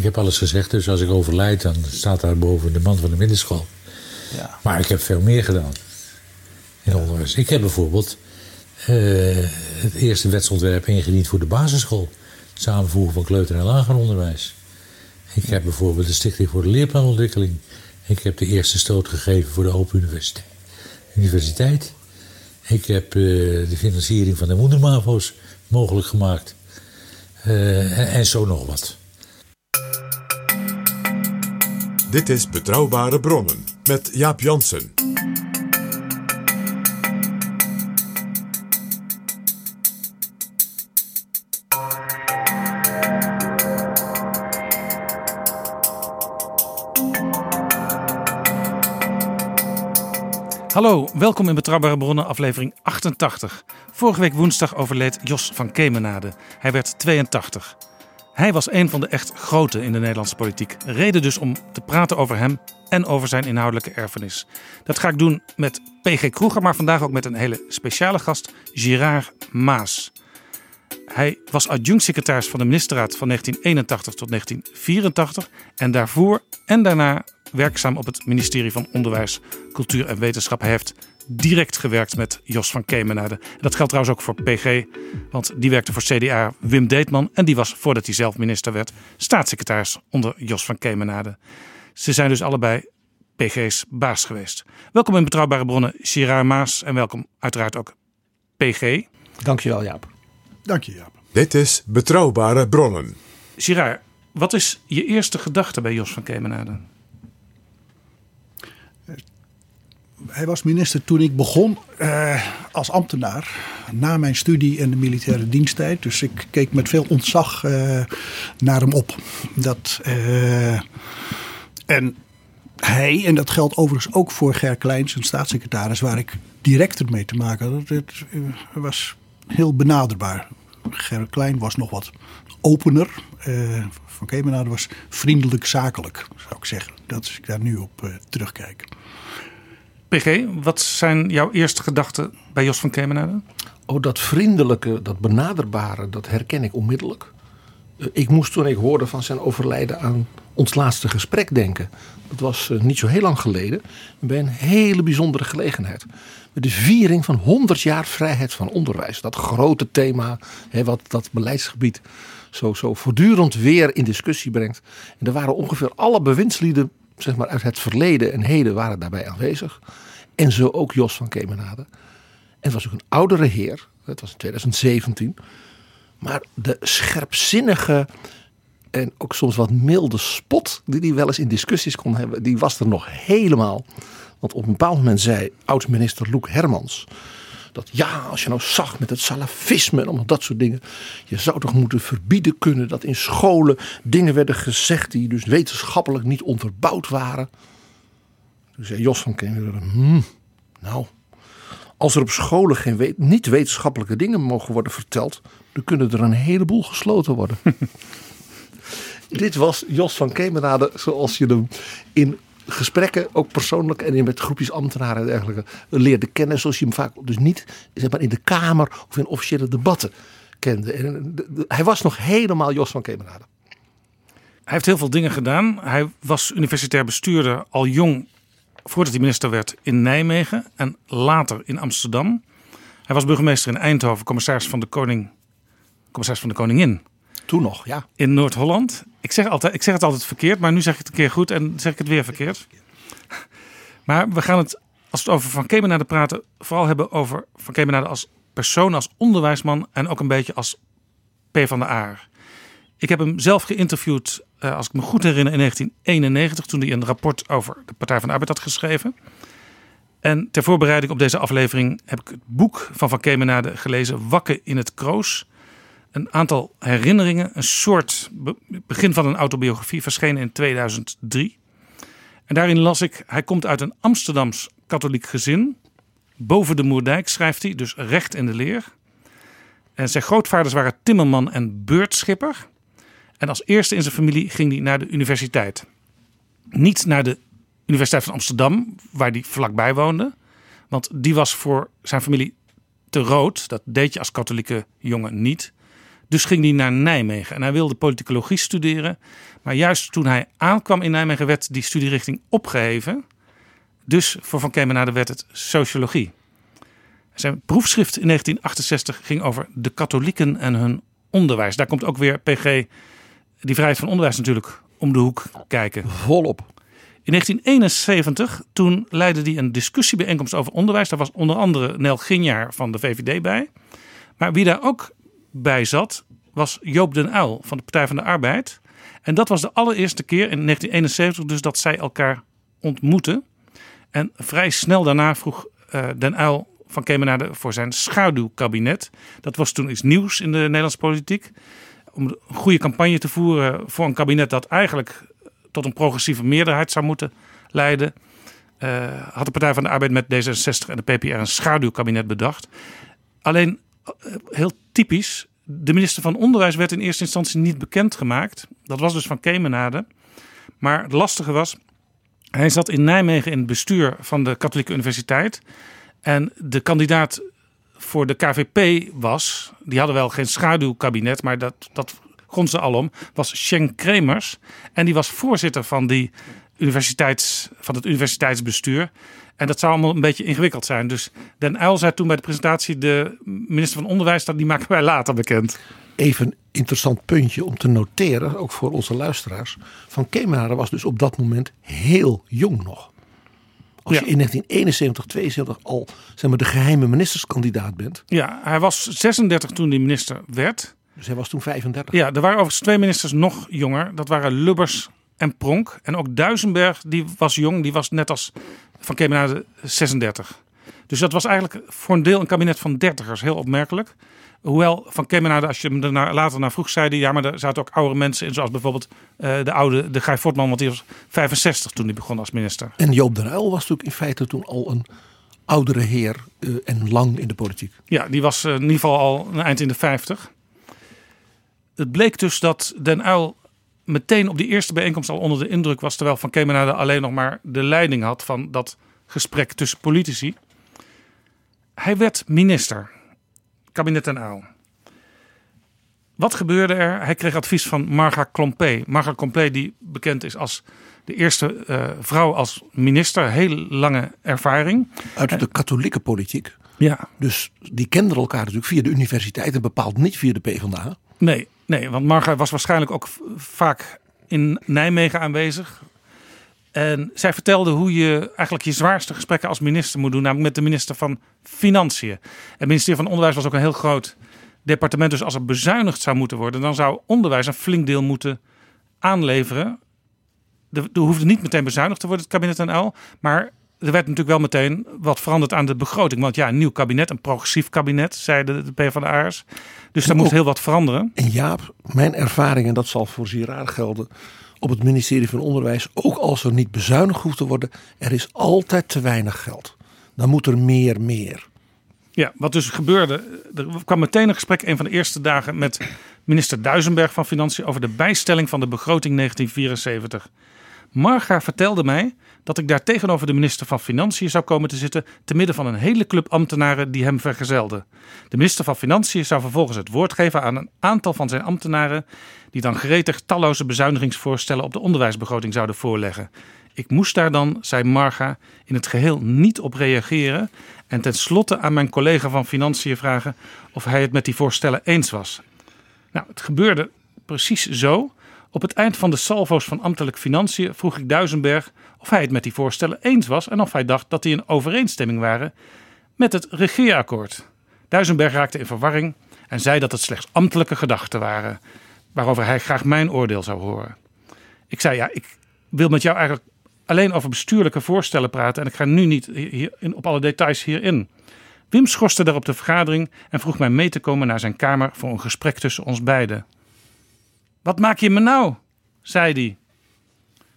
Ik heb alles gezegd, dus als ik overlijd, dan staat daar boven de man van de middenschool. Ja. Maar ik heb veel meer gedaan in onderwijs. Ik heb bijvoorbeeld eh, het eerste wetsontwerp ingediend voor de basisschool. Het samenvoegen van kleuter- en lager onderwijs. Ik heb bijvoorbeeld de Stichting voor de Leerplanontwikkeling. Ik heb de eerste stoot gegeven voor de Open Universiteit. Universiteit. Ik heb eh, de financiering van de moedermavo's mogelijk gemaakt. Eh, en, en zo nog wat. Dit is Betrouwbare Bronnen met Jaap Jansen. Hallo, welkom in Betrouwbare Bronnen, aflevering 88. Vorige week woensdag overleed Jos van Kemenade. Hij werd 82. Hij was een van de echt grote in de Nederlandse politiek. Reden dus om te praten over hem en over zijn inhoudelijke erfenis. Dat ga ik doen met PG Kroeger, maar vandaag ook met een hele speciale gast, Girard Maas. Hij was adjunct-secretaris van de ministerraad van 1981 tot 1984 en daarvoor en daarna werkzaam op het ministerie van Onderwijs, Cultuur en Wetenschap. Hij heeft direct gewerkt met Jos van Kemenade. En dat geldt trouwens ook voor PG, want die werkte voor CDA Wim Deetman en die was voordat hij zelf minister werd staatssecretaris onder Jos van Kemenade. Ze zijn dus allebei PG's baas geweest. Welkom in Betrouwbare Bronnen, Girard Maas en welkom uiteraard ook PG. Dankjewel Jaap. Dank je, Jaap. Dit is Betrouwbare Bronnen. Girard, wat is je eerste gedachte bij Jos van Kemenade? Hij was minister toen ik begon eh, als ambtenaar. Na mijn studie en de militaire diensttijd. Dus ik keek met veel ontzag eh, naar hem op. Dat, eh, en hij, en dat geldt overigens ook voor Ger Kleins, een staatssecretaris, waar ik direct mee te maken had. Het was heel benaderbaar. Ger Klein was nog wat opener. Eh, van Kemenade was vriendelijk zakelijk, zou ik zeggen. Dat als ik daar nu op terugkijk. PG, wat zijn jouw eerste gedachten bij Jos van Kemenade? Oh, dat vriendelijke, dat benaderbare, dat herken ik onmiddellijk. Eh, Ik moest toen ik hoorde van zijn overlijden aan ons laatste gesprek denken. Dat was eh, niet zo heel lang geleden. Bij een hele bijzondere gelegenheid. Met de viering van 100 jaar vrijheid van onderwijs. Dat grote thema, hè, wat dat beleidsgebied zo, zo voortdurend weer in discussie brengt. En er waren ongeveer alle bewindslieden zeg maar, uit het verleden en heden waren daarbij aanwezig. En zo ook Jos van Kemenade. En het was ook een oudere heer. Het was in 2017. Maar de scherpzinnige en ook soms wat milde spot die hij wel eens in discussies kon hebben, die was er nog helemaal. Want op een bepaald moment zei oud-minister Loek Hermans dat ja, als je nou zag met het salafisme en allemaal dat soort dingen, je zou toch moeten verbieden kunnen dat in scholen dingen werden gezegd die dus wetenschappelijk niet onderbouwd waren. Toen zei Jos van Kemeren, hmm, nou, als er op scholen geen we- niet-wetenschappelijke dingen mogen worden verteld, dan kunnen er een heleboel gesloten worden. Dit was Jos van Kemenade zoals je hem in gesprekken, ook persoonlijk en in met groepjes ambtenaren en dergelijke, leerde kennen. Zoals je hem vaak dus niet zeg maar, in de Kamer of in officiële debatten kende. En, de- de- hij was nog helemaal Jos van Kemenade. Hij heeft heel veel dingen gedaan. Hij was universitair bestuurder al jong voordat hij minister werd in Nijmegen en later in Amsterdam. Hij was burgemeester in Eindhoven, commissaris van de Koning, commissaris van de Koningin Toen nog, ja. in Noord-Holland. Ik zeg, altijd, ik zeg het altijd verkeerd, maar nu zeg ik het een keer goed en zeg ik het weer verkeerd. Maar we gaan het, als we het over Van Kemenade praten, vooral hebben over Van Kemenade als persoon, als onderwijsman en ook een beetje als P van de Aar. Ik heb hem zelf geïnterviewd, uh, als ik me goed herinner, in 1991, toen hij een rapport over de Partij van de Arbeid had geschreven. En ter voorbereiding op deze aflevering heb ik het boek van Van Kemenade gelezen, Wakken in het Kroos. Een aantal herinneringen, een soort begin van een autobiografie, verschenen in 2003. En daarin las ik, hij komt uit een Amsterdams katholiek gezin. Boven de Moerdijk schrijft hij, dus recht in de leer. En zijn grootvaders waren timmerman en beurtschipper. En als eerste in zijn familie ging hij naar de universiteit. Niet naar de Universiteit van Amsterdam, waar hij vlakbij woonde. Want die was voor zijn familie te rood. Dat deed je als katholieke jongen niet. Dus ging hij naar Nijmegen en hij wilde politicologie studeren. Maar juist toen hij aankwam in Nijmegen werd die studierichting opgeheven. Dus voor Van Kemenade werd het sociologie. Zijn proefschrift in 1968 ging over de katholieken en hun onderwijs. Daar komt ook weer PG, die vrijheid van onderwijs natuurlijk, om de hoek kijken. Volop. In 1971, toen leidde hij een discussiebijeenkomst over onderwijs. Daar was onder andere Nel Ginjaar van de VVD bij. Maar wie daar ook bij zat, was Joop den Uyl van de Partij van de Arbeid. En dat was de allereerste keer in 1971 dus dat zij elkaar ontmoetten. En vrij snel daarna vroeg uh, den Uyl van Kemenade voor zijn schaduwkabinet. Dat was toen iets nieuws in de Nederlandse politiek. Om een goede campagne te voeren voor een kabinet dat eigenlijk tot een progressieve meerderheid zou moeten leiden. Uh, had de Partij van de Arbeid met D66 en de PPR een schaduwkabinet bedacht. Alleen heel typisch, de minister van Onderwijs werd in eerste instantie niet bekendgemaakt. Dat was dus van Kemenade. Maar het lastige was, hij zat in Nijmegen in het bestuur van de Katholieke Universiteit. En de kandidaat voor de KVP was, die hadden wel geen schaduwkabinet, maar dat, dat grond ze alom, was Schenk Kremers. En die was voorzitter van, die universiteits, van het universiteitsbestuur. En dat zou allemaal een beetje ingewikkeld zijn. Dus Den Uyl zei toen bij de presentatie, de minister van Onderwijs, dat die maken wij later bekend. Even een interessant puntje om te noteren, ook voor onze luisteraars. Van Kemenade was dus op dat moment heel jong nog. Als je in 1971, 72 al zeg maar, de geheime ministerskandidaat bent. Ja, hij was 36 toen hij minister werd. Dus hij was toen 35. Ja, er waren overigens twee ministers nog jonger. Dat waren Lubbers en Pronk. En ook Duisenberg, die was jong. Die was net als Van Kemenade 36. Dus dat was eigenlijk voor een deel een kabinet van dertigers. Heel opmerkelijk. Hoewel Van Kemenade, als je hem er later naar vroeg, zei ja, maar er zaten ook oude mensen in. Zoals bijvoorbeeld uh, de oude, de Guy Fortman, want die was 65 toen hij begon als minister. En Joop de Uyl was natuurlijk in feite toen al een oudere heer uh, en lang in de politiek. Ja, die was uh, in ieder geval al een eind in de 50. Het bleek dus dat Den Uyl meteen op die eerste bijeenkomst al onder de indruk was. Terwijl Van Kemenade alleen nog maar de leiding had van dat gesprek tussen politici. Hij werd minister. Kabinet Den Uyl. Wat gebeurde er? Hij kreeg advies van Marga Klompé. Marga Klompé die bekend is als de eerste uh, vrouw als minister. Heel lange ervaring. Uit de katholieke politiek. Ja. Dus die kenden elkaar natuurlijk via de universiteit en bepaald niet via de PvdA. Nee, nee want Marga was waarschijnlijk ook vaak in Nijmegen aanwezig. En zij vertelde hoe je eigenlijk je zwaarste gesprekken als minister moet doen, namelijk met de minister van Financiën. Het ministerie van Onderwijs was ook een heel groot departement. Dus als er bezuinigd zou moeten worden, dan zou onderwijs een flink deel moeten aanleveren. Er, hoefde niet meteen bezuinigd te worden, het kabinet en L. Maar er werd natuurlijk wel meteen wat veranderd aan de begroting. Want ja, een nieuw kabinet, een progressief kabinet, zeiden de PvdA'ers. Dus daar moest heel wat veranderen. En Jaap, mijn ervaring, en dat zal voor Ziraar gelden op het ministerie van Onderwijs, ook als er niet bezuinigd hoeft te worden, er is altijd te weinig geld. Dan moet er meer, meer. Ja, wat dus gebeurde, er kwam meteen een gesprek een van de eerste dagen met minister Duisenberg van Financiën over de bijstelling van de begroting 1974. Marga vertelde mij dat ik daar tegenover de minister van Financiën zou komen te zitten, te midden van een hele club ambtenaren die hem vergezelden. De minister van Financiën zou vervolgens het woord geven aan een aantal van zijn ambtenaren, die dan gretig talloze bezuinigingsvoorstellen op de onderwijsbegroting zouden voorleggen. Ik moest daar dan, zei Marga, in het geheel niet op reageren en tenslotte aan mijn collega van Financiën vragen of hij het met die voorstellen eens was. Nou, het gebeurde precies zo. Op het eind van de salvo's van ambtelijk financiën vroeg ik Duisenberg of hij het met die voorstellen eens was en of hij dacht dat die in overeenstemming waren met het regeerakkoord. Duisenberg raakte in verwarring en zei dat het slechts ambtelijke gedachten waren, waarover hij graag mijn oordeel zou horen. Ik zei ja, ik wil met jou eigenlijk alleen over bestuurlijke voorstellen praten en ik ga nu niet hier op alle details hierin. Wim schorste daarop de vergadering en vroeg mij mee te komen naar zijn kamer voor een gesprek tussen ons beiden. Wat maak je me nou? zei hij.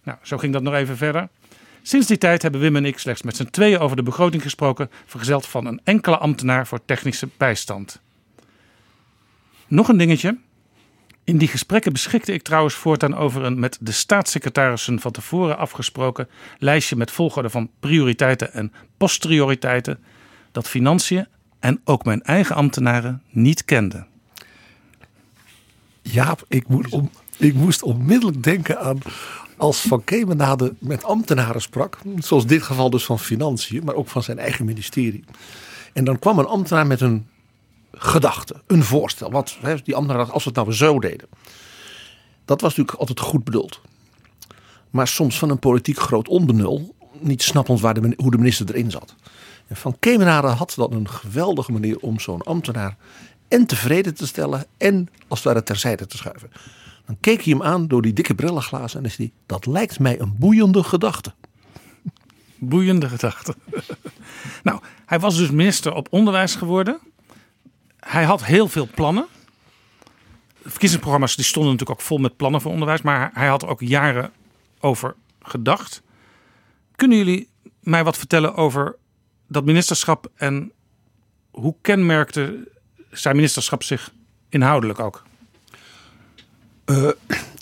Nou, zo ging dat nog even verder. Sinds die tijd hebben Wim en ik slechts met z'n tweeën over de begroting gesproken, vergezeld van een enkele ambtenaar voor technische bijstand. Nog een dingetje. In die gesprekken beschikte ik trouwens voortaan over een met de staatssecretarissen van tevoren afgesproken lijstje met volgorde van prioriteiten en posterioriteiten dat financiën en ook mijn eigen ambtenaren niet kenden. Jaap, ik, moet om, ik moest onmiddellijk denken aan als Van Kemenade met ambtenaren sprak, zoals dit geval dus van financiën, maar ook van zijn eigen ministerie. En dan kwam een ambtenaar met een gedachte, een voorstel. Wat die ambtenaar als we het nou zo deden. Dat was natuurlijk altijd goed bedoeld. Maar soms van een politiek groot onbenul, niet snappend waar de, hoe de minister erin zat. En Van Kemenade had dan een geweldige manier om zo'n ambtenaar en tevreden te stellen en als het ware terzijde te schuiven. Dan keek hij hem aan door die dikke brillenglazen en zei hij, dat lijkt mij een boeiende gedachte. Boeiende gedachte. nou, hij was dus minister op onderwijs geworden. Hij had heel veel plannen. De verkiezingsprogramma's die stonden natuurlijk ook vol met plannen voor onderwijs, maar hij had er ook jaren over gedacht. Kunnen jullie mij wat vertellen over dat ministerschap en hoe kenmerkte zijn ministerschap zich inhoudelijk ook? Uh,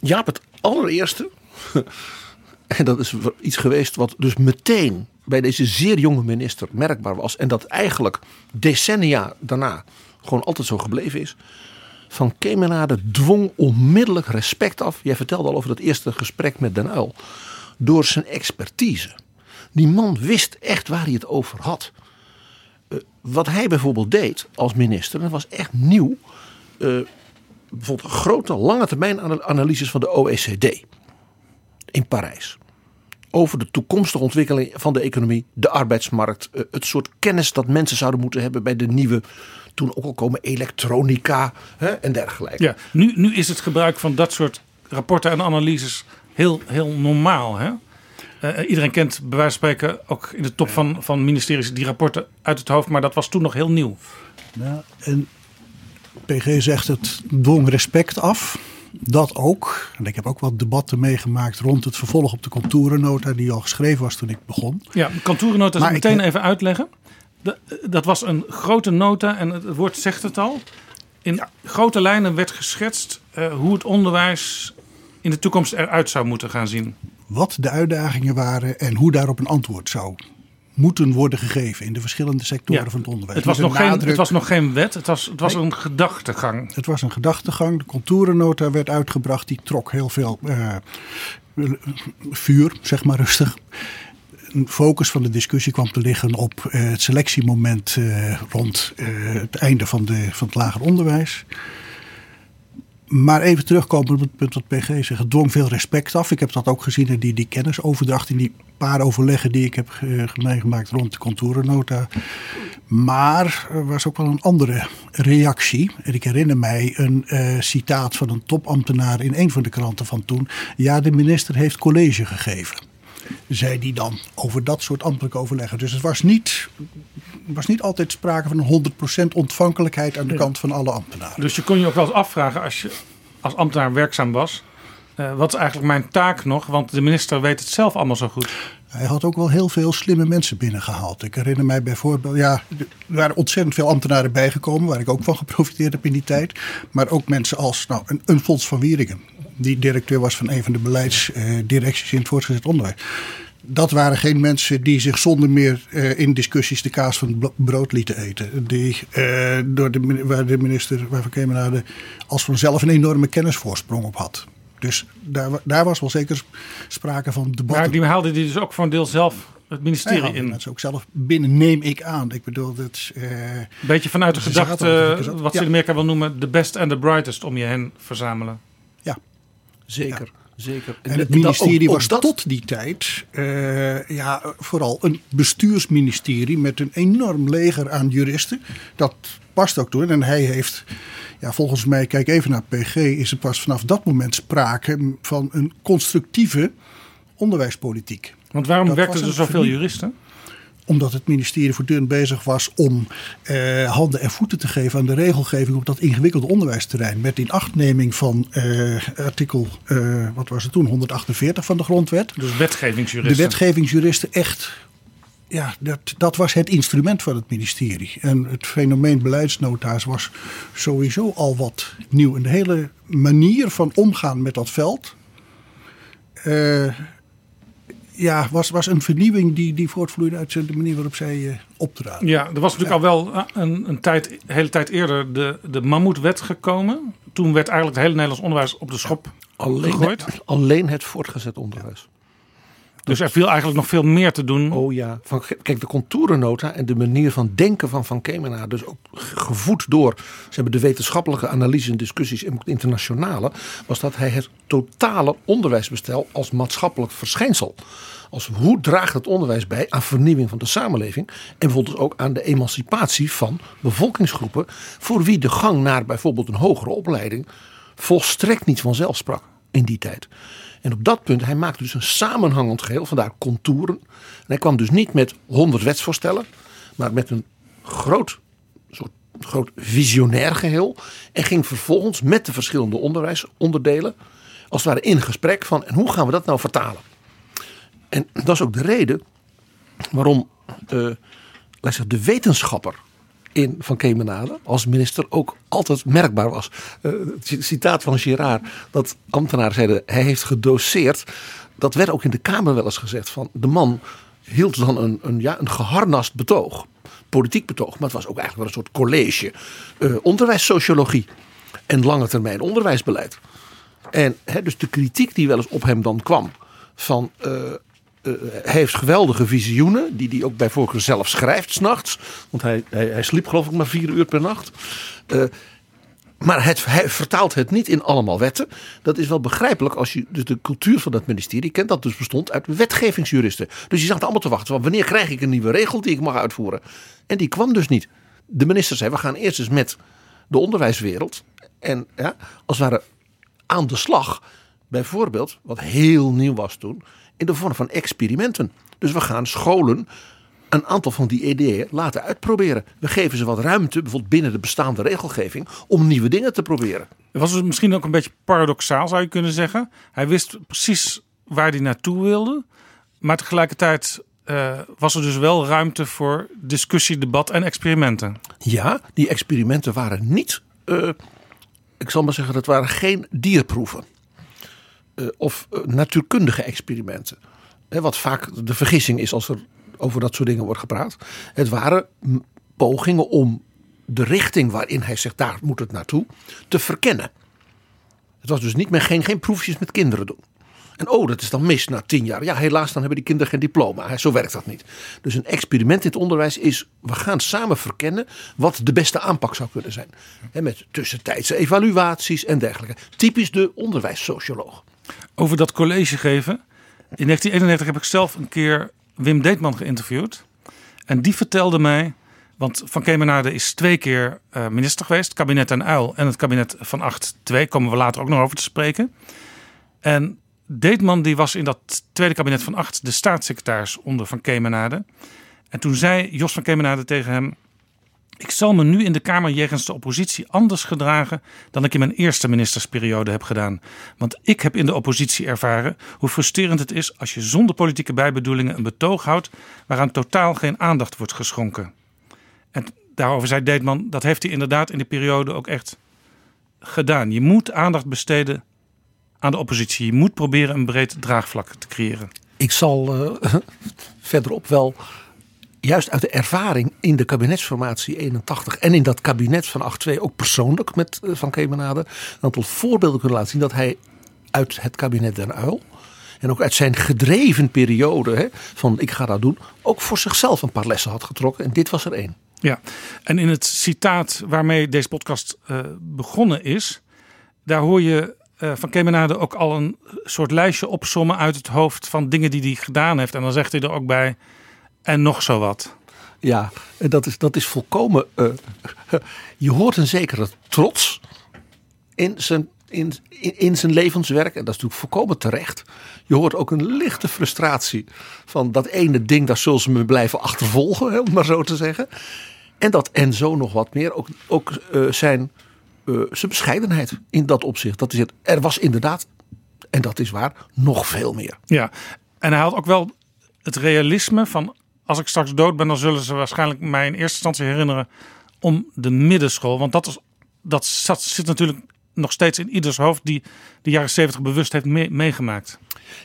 Jaap, het allereerste, en dat is iets geweest wat dus meteen bij deze zeer jonge minister merkbaar was. En dat eigenlijk decennia daarna gewoon altijd zo gebleven is. Van Kemenade dwong onmiddellijk respect af. Jij vertelde al over dat eerste gesprek met Den Uil. Door zijn expertise. Die man wist echt waar hij het over had. Wat hij bijvoorbeeld deed als minister, dat was echt nieuw. Uh, bijvoorbeeld grote lange termijn analyses van de OECD in Parijs. Over de toekomstige ontwikkeling van de economie, de arbeidsmarkt, eh, het soort kennis dat mensen zouden moeten hebben bij de nieuwe, toen ook al komen elektronica hè, en dergelijke. Ja, nu, nu is het gebruik van dat soort rapporten en analyses heel, heel normaal. Hè? Uh, iedereen kent bij wijze van spreken ook in de top van, van ministeries die rapporten uit het hoofd, maar dat was toen nog heel nieuw. Ja, en PG zegt het dwong respect af. Dat ook. En ik heb ook wat debatten meegemaakt rond het vervolg op de contourennota die al geschreven was toen ik begon. Ja, de contourennota zal ik meteen even uitleggen. dat was een grote nota en het woord zegt het al. In grote lijnen werd geschetst uh, hoe het onderwijs in de toekomst eruit zou moeten gaan zien. Wat de uitdagingen waren en hoe daarop een antwoord zou moeten worden gegeven in de verschillende sectoren van het onderwijs. Het was, nog geen, het was nog geen wet, het was, het was een gedachtegang. Het was een gedachtegang. De contourennota werd uitgebracht, die trok heel veel uh, vuur, zeg maar rustig. Een focus van de discussie kwam te liggen op uh, het selectiemoment uh, rond het einde van, de, van het lager onderwijs. Maar even terugkomen op het punt wat PG zegt. Het dwong veel respect af. Ik heb dat ook gezien in die, die kennisoverdracht. In die paar overleggen die ik heb uh, meegemaakt rond de contourennota. Maar er was ook wel een andere reactie. En ik herinner mij een uh, citaat van een topambtenaar in een van de kranten van toen. Ja, de minister heeft college gegeven zei die dan over dat soort ambtelijke overleggen. Dus het was niet, was niet altijd sprake van een 100% ontvankelijkheid aan de kant van alle ambtenaren. Dus je kon je ook wel eens afvragen als je als ambtenaar werkzaam was. Uh, wat is eigenlijk mijn taak nog? Want de minister weet het zelf allemaal zo goed. Hij had ook wel heel veel slimme mensen binnengehaald. Ik herinner mij bijvoorbeeld, ja, er waren ontzettend veel ambtenaren bijgekomen, waar ik ook van geprofiteerd heb in die tijd. Maar ook mensen als nou, een, een Fons van Wieringen, die directeur was van een van de beleidsdirecties in het voortgezet onderwijs. Dat waren geen mensen die zich zonder meer uh, in discussies de kaas van het brood lieten eten. Die, uh, door de, waar de minister waarvan Kemenade als vanzelf een enorme kennisvoorsprong op had. Dus daar, daar was wel zeker sprake van debat. Maar die haalde die dus ook voor een deel zelf het ministerie ja, in. Dat is ook zelf binnen, neem ik aan. Ik bedoel, dat. Een beetje vanuit de gedachte, wat ze in Amerika wil noemen, the best and the brightest om je heen verzamelen. Ja, Zeker, zeker. En het ministerie was tot die tijd uh, ja, vooral een bestuursministerie met een enorm leger aan juristen. Dat past ook toen. En hij heeft, ja, volgens mij, kijk even naar PG, is er pas vanaf dat moment sprake van een constructieve onderwijspolitiek. Want waarom werkten er zoveel juristen? Omdat het ministerie voortdurend bezig was om eh, handen en voeten te geven aan de regelgeving op dat ingewikkelde onderwijsterrein. Met inachtneming van eh, artikel, eh, wat was het toen, 148 van de grondwet. Dus wetgevingsjuristen. De wetgevingsjuristen echt ja, dat, dat was het instrument van het ministerie. En het fenomeen beleidsnota's was sowieso al wat nieuw. En de hele manier van omgaan met dat veld. Uh, ja, was, was een vernieuwing die, die voortvloeide uit de manier waarop zij uh, optraden. Ja, er was natuurlijk al wel een, een tijd, hele tijd eerder de, de Mammoetwet gekomen. Toen werd eigenlijk het hele Nederlands onderwijs op de schop alleen, gegooid. Alleen het voortgezet onderwijs. Dus er viel eigenlijk nog veel meer te doen. Oh ja. Van, kijk, de contourennota en de manier van denken van Van Kemenaar, dus ook gevoed door ze hebben de wetenschappelijke analyse en discussies en internationale, was dat hij het totale onderwijsbestel als maatschappelijk verschijnsel. Als hoe draagt het onderwijs bij aan vernieuwing van de samenleving en bijvoorbeeld ook aan de emancipatie van bevolkingsgroepen voor wie de gang naar bijvoorbeeld een hogere opleiding volstrekt niet vanzelf sprak in die tijd. En op dat punt, hij maakte dus een samenhangend geheel, vandaar contouren. En hij kwam dus niet met honderd wetsvoorstellen, maar met een groot, soort groot visionair geheel. En ging vervolgens met de verschillende onderwijsonderdelen, als het ware in gesprek van, en hoe gaan we dat nou vertalen? En dat is ook de reden waarom uh, de wetenschapper in Van Kemenade als minister ook altijd merkbaar was. Het citaat van Girard dat ambtenaren zeiden hij heeft gedoseerd. Dat werd ook in de Kamer wel eens gezegd van de man hield dan een, een, ja, een geharnast betoog. Politiek betoog, maar het was ook eigenlijk wel een soort college. Uh, onderwijssociologie en lange termijn onderwijsbeleid. En dus de kritiek die wel eens op hem dan kwam van uh, hij heeft geweldige visioenen, die hij ook bij voorkeur zelf schrijft s'nachts. Want hij, hij, hij, sliep geloof ik maar vier uur per nacht. Uh, maar het, hij vertaalt het niet in allemaal wetten. Dat is wel begrijpelijk als je dus de cultuur van dat ministerie kent. Dat dus bestond uit wetgevingsjuristen. Dus je zat allemaal te wachten. Van wanneer krijg ik een nieuwe regel die ik mag uitvoeren? En die kwam dus niet. De minister zei, we gaan eerst eens met de onderwijswereld. En ja, als het ware aan de slag. Bijvoorbeeld, wat heel nieuw was toen in de vorm van experimenten. Dus we gaan scholen een aantal van die ideeën laten uitproberen. We geven ze wat ruimte, bijvoorbeeld binnen de bestaande regelgeving, om nieuwe dingen te proberen. Het was dus misschien ook een beetje paradoxaal, zou je kunnen zeggen. Hij wist precies waar hij naartoe wilde, maar tegelijkertijd uh, was er dus wel ruimte voor discussie, debat en experimenten. Ja, die experimenten waren niet, uh, ik zal maar zeggen, dat waren geen dierproeven. Eh, of eh, natuurkundige experimenten. wat vaak de vergissing is als er over dat soort dingen wordt gepraat. Het waren pogingen om de richting waarin hij zegt daar moet het naartoe te verkennen. Het was dus niet meer geen, geen proefjes met kinderen doen. En oh, dat is dan mis na tien jaar. Ja, helaas, dan hebben die kinderen geen diploma. Zo werkt dat niet. Dus een experiment in het onderwijs is: we gaan samen verkennen wat de beste aanpak zou kunnen zijn. met tussentijdse evaluaties en dergelijke. Typisch de onderwijssocioloog. Over dat college geven. In 1991 heb ik zelf een keer Wim Deetman geïnterviewd. En die vertelde mij, want Van Kemenade is twee keer uh, minister geweest. Kabinet en Uil en het kabinet van 8-2. Komen we later ook nog over te spreken. En Deetman die was in dat tweede kabinet van 8 de staatssecretaris onder Van Kemenade. En toen zei Jos van Kemenade tegen hem... Ik zal me nu in de Kamer jegens de oppositie anders gedragen dan ik in mijn eerste ministersperiode heb gedaan. Want ik heb in de oppositie ervaren hoe frustrerend het is als je zonder politieke bijbedoelingen een betoog houdt waaraan totaal geen aandacht wordt geschonken. En daarover zei Deetman, dat heeft hij inderdaad in die periode ook echt gedaan. Je moet aandacht besteden aan de oppositie. Je moet proberen een breed draagvlak te creëren. Ik zal uh, verderop wel juist uit de ervaring in de kabinetsformatie 81 en in dat kabinet van 8-2 ook persoonlijk met eh, Van Kemenade een aantal voorbeelden kunnen laten zien dat hij uit het kabinet Den Uil en ook uit zijn gedreven periode hè, van ik ga dat doen, ook voor zichzelf een paar lessen had getrokken. En dit was er één. Ja, en in het citaat waarmee deze podcast uh, begonnen is, daar hoor je eh, van Kemenade ook al een soort lijstje opsommen uit het hoofd van dingen die hij gedaan heeft. En dan zegt hij er ook bij, en nog zo wat. Ja, en dat is, dat is volkomen. eh, je hoort een zekere trots in zijn, in, in, in zijn levenswerk. En dat is natuurlijk volkomen terecht. Je hoort ook een lichte frustratie van dat ene ding, daar zullen ze me blijven achtervolgen, hè, om maar zo te zeggen. En dat en zo nog wat meer. Ook, ook eh, zijn, eh, zijn bescheidenheid in dat opzicht. Dat is het. Er was inderdaad, en dat is waar, nog veel meer. Ja, en hij had ook wel het realisme van als ik straks dood ben, dan zullen ze waarschijnlijk mij in eerste instantie herinneren om de middenschool. Want dat, is, dat zat, zit natuurlijk nog steeds in ieders hoofd die de jaren zeventig bewust heeft mee- meegemaakt.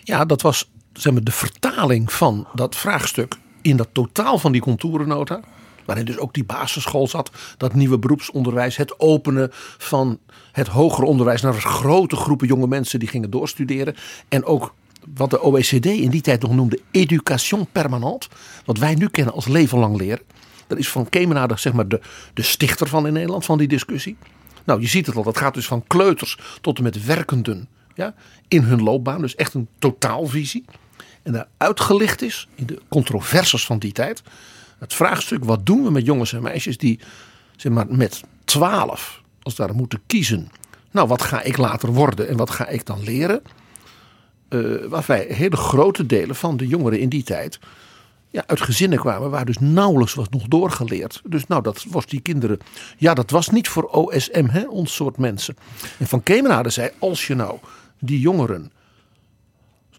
Ja, dat was zeg maar, de vertaling van dat vraagstuk in dat totaal van die contourennota. Waarin dus ook die basisschool zat, dat nieuwe beroepsonderwijs, het openen van het hoger onderwijs naar grote groepen jonge mensen die gingen doorstuderen. En ook wat de OECD in die tijd nog noemde education permanente, wat wij nu kennen als leven lang leren. Dat is van Kemenade zeg maar de, de stichter van in Nederland, van die discussie. Nou, je ziet het al, dat gaat dus van kleuters tot en met werkenden ja, in hun loopbaan. Dus echt een totaalvisie. En daar uitgelicht is in de controverses van die tijd. Het vraagstuk, wat doen we met jongens en meisjes die zeg maar, met twaalf, als daar moeten kiezen. Nou, wat ga ik later worden en wat ga ik dan leren? Eh waarbij hele grote delen van de jongeren in die tijd ja, uit gezinnen kwamen waar dus nauwelijks was nog doorgeleerd. Dus nou, dat was die kinderen. Ja, dat was niet voor OSM, hè, ons soort mensen. En Van Kemenade zei: als je nou die jongeren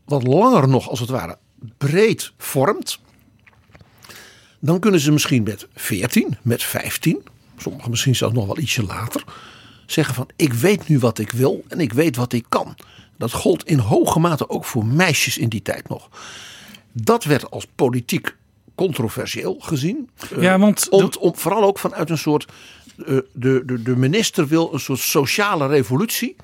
wat langer nog, als het ware, breed vormt. Dan kunnen ze misschien met 14, met 15, sommigen misschien zelfs nog wel ietsje later, zeggen van ik weet nu wat ik wil en ik weet wat ik kan. Dat gold in hoge mate ook voor meisjes in die tijd nog. Dat werd als politiek controversieel gezien. Eh, Ja, want om, om, vooral ook vanuit een soort. eh, de, de, de minister wil een soort sociale revolutie.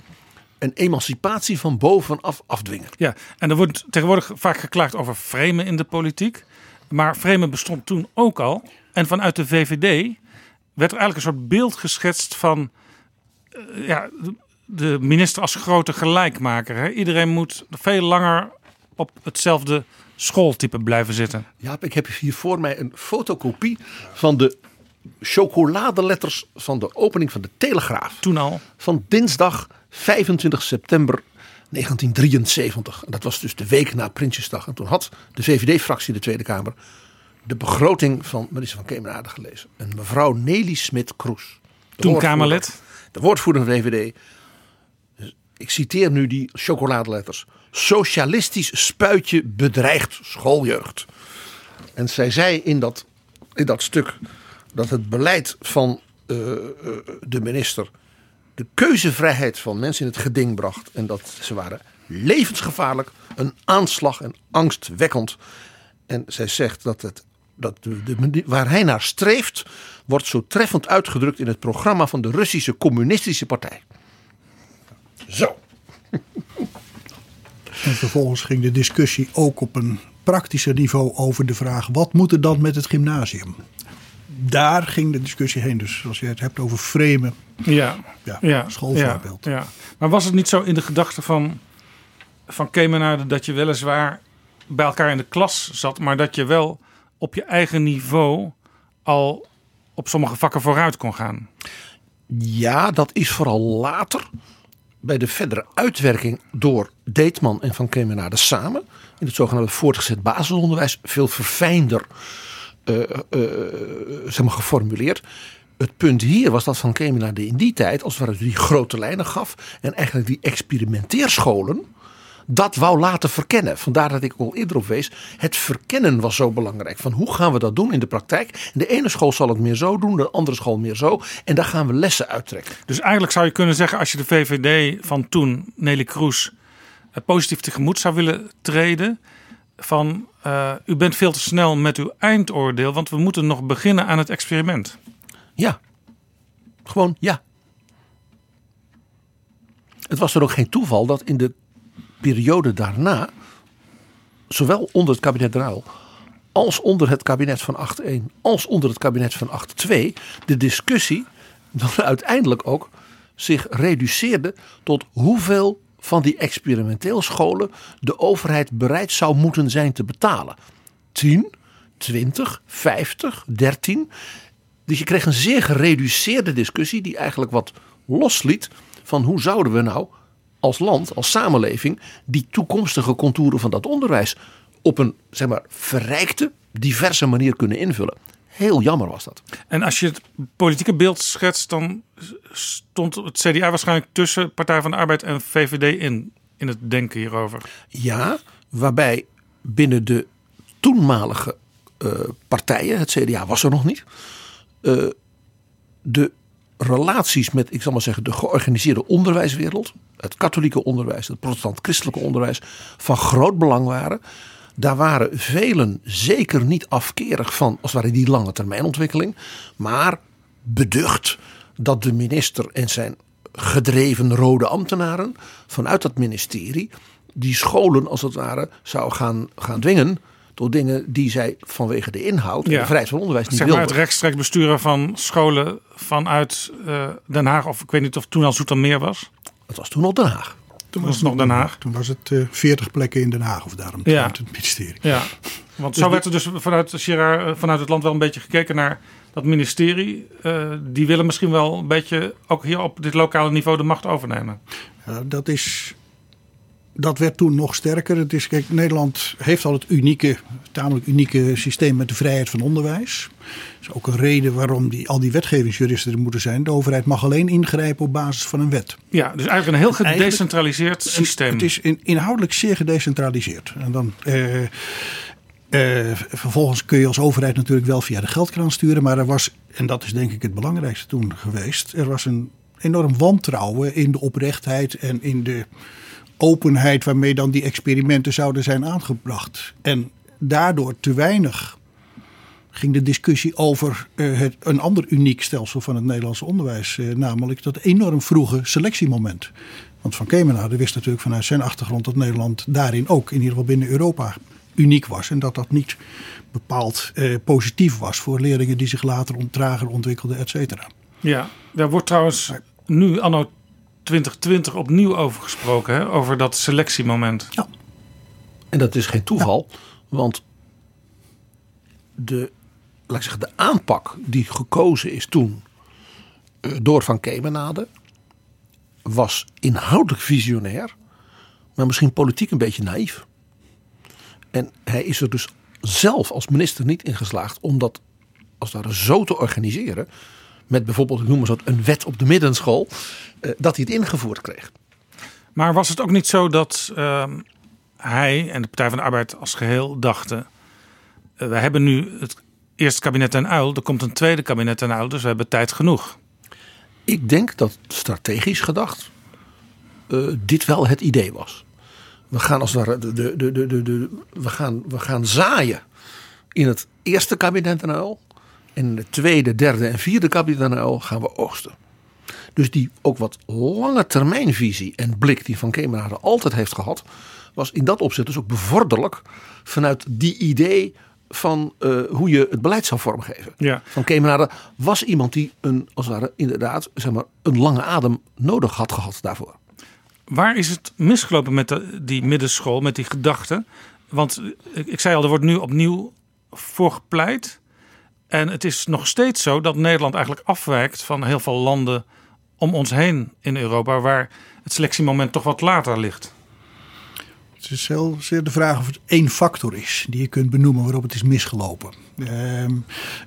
Een emancipatie van bovenaf afdwingen. Ja, en er wordt tegenwoordig vaak geklaagd over framen in de politiek. Maar framen bestond toen ook al. En vanuit de VVD werd er eigenlijk een soort beeld geschetst van ja, de minister als grote gelijkmaker. Hè? Iedereen moet veel langer op hetzelfde schooltype blijven zitten. Ja, ik heb hier voor mij een fotocopie van de chocoladeletters van de opening van de Telegraaf. Toen al. Van dinsdag 25 september 1973. En dat was dus de week na Prinsjesdag. En toen had de VVD-fractie in de Tweede Kamer de begroting van minister van Kemenade gelezen. En mevrouw Nelly Smit-Kroes. Toen Kamerlid. De woordvoerder van de VVD. Dus Ik citeer nu die chocoladeletters. Socialistisch spuitje bedreigt schooljeugd. En zij zei in dat, in dat stuk dat het beleid van eh, eh, de minister de keuzevrijheid van mensen in het geding bracht. En dat ze waren levensgevaarlijk, een aanslag en angstwekkend. En zij zegt dat, het, dat de, de, waar hij naar streeft, wordt zo treffend uitgedrukt in het programma van de Russische Communistische Partij. Zo. En vervolgens ging de discussie ook op een praktischer niveau over de vraag: wat moet er dan met het gymnasium? Daar ging de discussie heen. Dus als je het hebt over framen, Ja, ja, ja schoolvoorbeeld. Ja, ja. Maar was het niet zo in de gedachte van, van Kemenade dat je weliswaar bij elkaar in de klas zat, maar dat je wel op je eigen niveau al op sommige vakken vooruit kon gaan? Ja, dat is vooral later bij de verdere uitwerking door Deetman en Van Kemenade samen in het zogenaamde voortgezet basisonderwijs veel verfijnder eh, eh, zeg maar geformuleerd. Het punt hier was dat Van Kemenade in die tijd als het ware die grote lijnen gaf en eigenlijk die experimenteerscholen dat wou laten verkennen. Vandaar dat ik al eerder op wees. Het verkennen was zo belangrijk. Van hoe gaan we dat doen in de praktijk? De ene school zal het meer zo doen, de andere school meer zo. En daar gaan we lessen uittrekken. Dus eigenlijk zou je kunnen zeggen, als je de VVD van toen, Nelly Kroes, eh, positief tegemoet zou willen treden. Van uh, u bent veel te snel met uw eindoordeel, want we moeten nog beginnen aan het experiment. Ja, gewoon ja. Het was er ook geen toeval dat in de periode daarna, zowel onder het kabinet Ruil als onder het kabinet van 8-1, als onder het kabinet van 8-2, de discussie dan uiteindelijk ook zich reduceerde tot hoeveel van die experimenteelscholen de overheid bereid zou moeten zijn te betalen. 10, 20, 50, 13. Dus je kreeg een zeer gereduceerde discussie die eigenlijk wat losliet van hoe zouden we nou als land, als samenleving, die toekomstige contouren van dat onderwijs op een zeg maar, verrijkte, diverse manier kunnen invullen. Heel jammer was dat. En als je het politieke beeld schetst, dan stond het CDA waarschijnlijk tussen Partij van de Arbeid en VVD in, in het denken hierover. Ja, waarbij binnen de toenmalige uh, partijen, het CDA was er nog niet, uh, de relaties met, ik zal maar zeggen, de georganiseerde onderwijswereld, het katholieke onderwijs, het protestant-christelijke onderwijs, van groot belang waren. Daar waren velen zeker niet afkerig van, als het ware die lange termijnontwikkeling, maar beducht dat de minister en zijn gedreven rode ambtenaren vanuit dat ministerie die scholen als het ware zou gaan, gaan dwingen door dingen die zij vanwege de inhoud en de vrijheid van onderwijs niet zeg maar Het rechtstreeks besturen van scholen vanuit uh, Den Haag, of ik weet niet of het toen al Zoetermeer was. Het was toen al Den Haag. Toen was het nog Den Haag. Toen was het uh, eh, 40 plekken in Den Haag of daarom ja. het ministerie. Ja, want dus zo werd er dus vanuit, Gerard, eh, vanuit het land wel een beetje gekeken naar dat ministerie. Uh, die willen misschien wel een beetje ook hier op dit lokale niveau de macht overnemen. Uh, dat is dat werd toen nog sterker. Het is, kijk, Nederland heeft al het unieke, tamelijk unieke systeem met de vrijheid van onderwijs. Dat is ook een reden waarom die, al die wetgevingsjuristen er moeten zijn. De overheid mag alleen ingrijpen op basis van een wet. Ja, dus eigenlijk een heel gedecentraliseerd systeem. Het is inhoudelijk zeer gedecentraliseerd. En dan... Eh, eh, vervolgens kun je als overheid natuurlijk wel via de geldkraan sturen. Maar er was, en dat is denk ik het belangrijkste toen geweest. Er was een enorm wantrouwen in de oprechtheid en in de openheid waarmee dan die experimenten zouden zijn aangebracht. En daardoor te weinig ging de discussie over uh, het, een ander uniek stelsel van het Nederlandse onderwijs. Uh, namelijk dat enorm vroege selectiemoment. Want Van Kemenade wist natuurlijk vanuit zijn achtergrond dat Nederland daarin ook, in ieder geval binnen Europa, uniek was. En dat dat niet bepaald uh, positief was voor leerlingen die zich later trager ontwikkelden, et cetera. Ja, daar wordt trouwens nu anno 2020 opnieuw over gesproken, hè? over dat selectiemoment. Ja. En dat is geen toeval, want de, laat ik zeggen, de aanpak die gekozen is toen uh, door Van Kemenade was inhoudelijk visionair, maar misschien politiek een beetje naïef. En hij is er dus zelf als minister niet in geslaagd om dat als het ware zo te organiseren met bijvoorbeeld, ik noem maar zo, een wet op de middenschool, eh, dat hij het ingevoerd kreeg. Maar was het ook niet zo dat ehm, hij en de Partij van de Arbeid als geheel dachten: uh, we hebben nu het eerste kabinet en uil, er komt een tweede kabinet en uil, dus we hebben tijd genoeg? Ik denk dat strategisch gedacht uh, dit wel het idee was. We gaan als het ware de, de, de, de, de, we gaan, we gaan zaaien in het eerste kabinet en uil. En in de tweede, derde en vierde kabinet gaan we oogsten. Dus die ook wat lange termijnvisie en blik die Van Kemenade altijd heeft gehad, was in dat opzicht dus ook bevorderlijk vanuit die idee van uh, hoe je het beleid zou vormgeven. Ja. Van Kemenade was iemand die een, als het ware, inderdaad zeg maar, een lange adem nodig had gehad daarvoor. Waar is het misgelopen met de, die middenschool, met die gedachten? Want ik, ik zei al, er wordt nu opnieuw voor gepleit. En het is nog steeds zo dat Nederland eigenlijk afwijkt van heel veel landen om ons heen in Europa, waar het selectiemoment toch wat later ligt. Het is heel zeer de vraag of het één factor is die je kunt benoemen waarop het is misgelopen. Uh,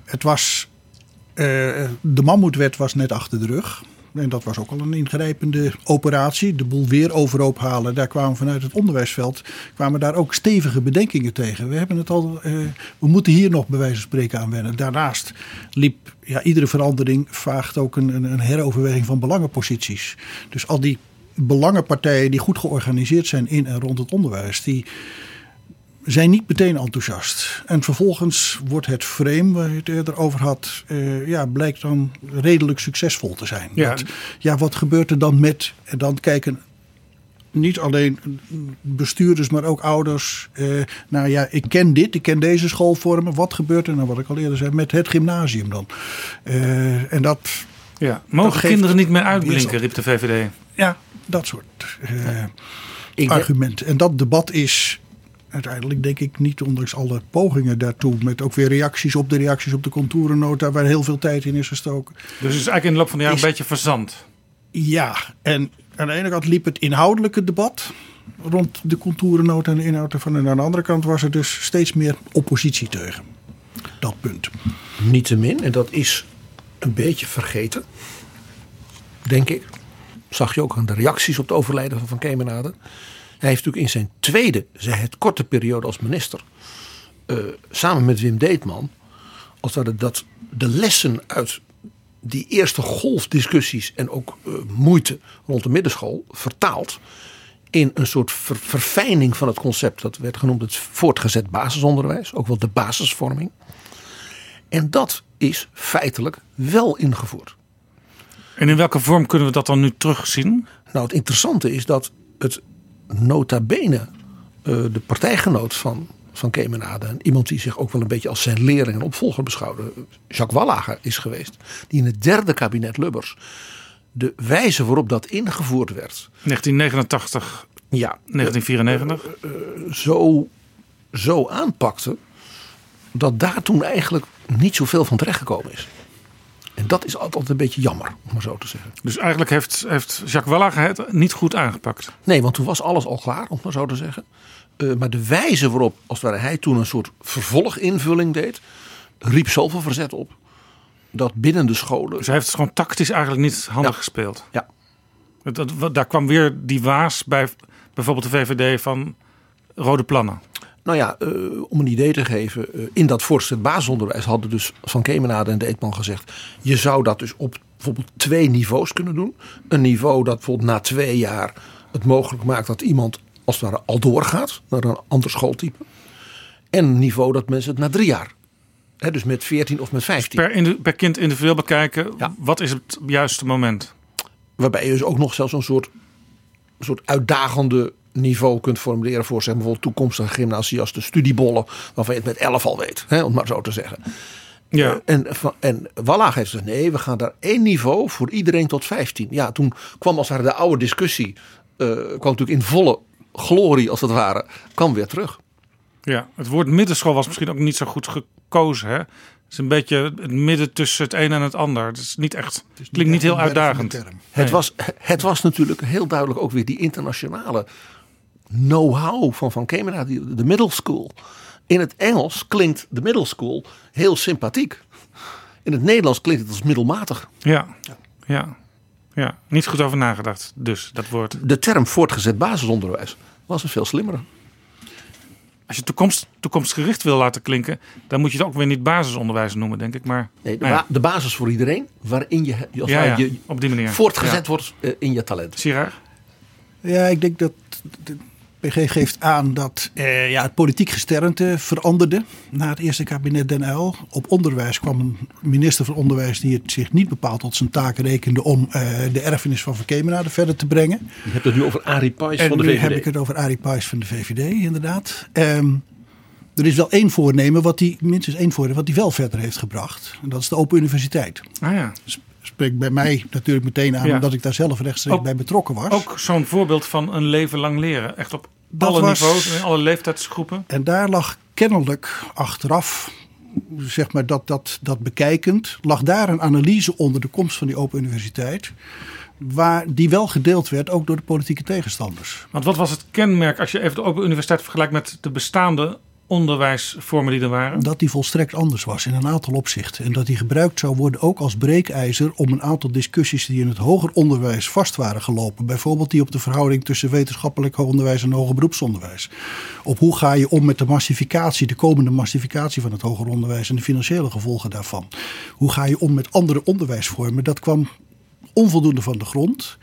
het was, uh, de mammoetwet was net achter de rug. En dat was ook al een ingrijpende operatie. De boel weer overhoop halen. Daar kwamen vanuit het onderwijsveld kwamen daar ook stevige bedenkingen tegen. We hebben het al. Uh, we moeten hier nog bij wijze van spreken aan wennen. Daarnaast liep ja, iedere verandering vaagt ook een, een heroverweging van belangenposities. Dus al die belangenpartijen die goed georganiseerd zijn in en rond het onderwijs, die zijn niet meteen enthousiast. En vervolgens wordt het frame waar je het eerder over had, uh, ja, blijkt dan redelijk succesvol te zijn. Ja. ja, wat gebeurt er dan met? En dan kijken niet alleen bestuurders, maar ook ouders. Uh, nou ja, ik ken dit, ik ken deze schoolvormen. Wat gebeurt er nou, wat ik al eerder zei, met het gymnasium dan? Uh, en dat. Ja, mogen kinderen niet meer uitblinken, riep de VVD. Ja, Dat soort uh, argumenten. En dat debat is uiteindelijk denk ik niet, ondanks alle pogingen daartoe, met ook weer reacties op de reacties op de contourennota, waar heel veel tijd in is gestoken. Dus het is eigenlijk in de loop van de jaren een beetje verzand. Ja, en aan de ene kant liep het inhoudelijke debat rond de contourennota en de inhoud ervan. En aan de andere kant was er dus steeds meer oppositie tegen dat punt. Niettemin, en dat is een beetje vergeten, denk ik. Zag je ook aan de reacties op het overlijden van Van Kemenade. Hij heeft natuurlijk in zijn tweede, het korte periode als minister, uh, samen met Wim Deetman, als dat, dat de lessen uit die eerste golfdiscussies en ook uh, moeite rond de middenschool vertaald in een soort ver, verfijning van het concept. Dat werd genoemd het voortgezet basisonderwijs, ook wel de basisvorming. En dat is feitelijk wel ingevoerd. En in welke vorm kunnen we dat dan nu terugzien? Nou, het interessante is dat het nota bene uh, de partijgenoot van, van Kemenade, iemand die zich ook wel een beetje als zijn leerling en opvolger beschouwde, Jacques Wallager is geweest, die in het derde kabinet Lubbers de wijze waarop dat ingevoerd werd. 1989, ja, 1994. Uh, uh, zo, zo aanpakte dat daar toen eigenlijk niet zoveel van terechtgekomen is. En dat is altijd een beetje jammer, om maar zo te zeggen. Dus eigenlijk heeft, heeft Jacques Wallager het niet goed aangepakt? Nee, want toen was alles al klaar, om maar zo te zeggen. Uh, maar de wijze waarop, als het ware, hij toen een soort vervolginvulling deed, riep zoveel verzet op. Dat binnen de scholen. Dus hij heeft het gewoon tactisch eigenlijk niet handig ja. gespeeld. Ja. Dat, dat, daar kwam weer die waas bij bijvoorbeeld de VVD van rode plannen. Nou ja, uh, om een idee te geven. Uh, in dat voorstel basisonderwijs hadden dus Van Kemenade en de Eetman gezegd. Je zou dat dus op bijvoorbeeld twee niveaus kunnen doen. Een niveau dat bijvoorbeeld na twee jaar het mogelijk maakt dat iemand als het ware al doorgaat naar een ander schooltype. En een niveau dat mensen het na drie jaar. Hè, dus met 14 of met 15. Dus per, per, kind individueel bekijken, ja. wat is het juiste moment? Waarbij je dus ook nog zelfs een soort, een soort uitdagende niveau kunt formuleren voor zeg, bijvoorbeeld toekomstige gymnasiasten, studiebollen, waarvan je het met 11 al weet, hè, om maar zo te zeggen. Ja. Uh, en, en Wallach heeft gezegd, nee, we gaan daar één niveau voor iedereen tot 15. Ja, toen kwam als ware de oude discussie, uh, kwam natuurlijk in volle glorie als het ware, kwam weer terug. Ja, het woord middenschool was misschien ook niet zo goed gekozen. Hè? Het is een beetje het midden tussen het een en het ander. Het is niet echt, het niet klinkt niet heel uitdagend. Het, was, het was natuurlijk heel duidelijk ook weer die internationale know-how van Van Kemenade, die- de middle school. In het Engels klinkt de middle school heel sympathiek. In het Nederlands klinkt het als middelmatig. Ja, ja, ja. Niet goed over nagedacht. Dus dat woord. De term voortgezet basisonderwijs was een veel slimmere. Als je toekomst, toekomstgericht wil laten klinken, dan moet je het ook weer niet basisonderwijs noemen, denk ik. Maar Nee, de, nou ja. ba- de basis voor iedereen, waarin je, als Ja, het ja, ware je op die manier. voortgezet Ja. wordt eh, in je talent. Siraar? Ja, ik denk dat PG geeft aan dat eh, ja, het politiek gesternte veranderde na het eerste kabinet Den Uyl. Op onderwijs kwam een minister van Onderwijs die het zich niet bepaald tot zijn taak rekende om eh, de erfenis van Van Kemenade verder te brengen. Je hebt het nu over Arie Pijs En van de nu VVD. heb ik het over Arie Pijs van de VVD, inderdaad. Ehm, er is wel één voornemen, wat die, minstens één voornemen, wat hij wel verder heeft gebracht. En dat is de Open Universiteit. Ah ja. Spreekt bij mij natuurlijk meteen aan, Ja. omdat ik daar zelf rechtstreeks Ook- bij betrokken was. Ook zo'n voorbeeld van een leven lang leren. Echt op Dat alle was- niveaus en in alle leeftijdsgroepen. En daar lag kennelijk achteraf, zeg maar dat, dat, dat bekijkend, lag daar een analyse onder de komst van die Open Universiteit. Waar die wel gedeeld werd, ook door de politieke tegenstanders. Want wat was het kenmerk als je even de Open Universiteit vergelijkt met de bestaande onderwijsvormen er waren? Dat die volstrekt anders was in een aantal opzichten. En dat die gebruikt zou worden ook als breekijzer om een aantal discussies die in het hoger onderwijs vast waren gelopen. Bijvoorbeeld die op de verhouding tussen wetenschappelijk onderwijs en hoger beroepsonderwijs. Op hoe ga je om met de massificatie, de komende massificatie van het hoger onderwijs en de financiële gevolgen daarvan. Hoe ga je om met andere onderwijsvormen? Dat kwam onvoldoende van de grond.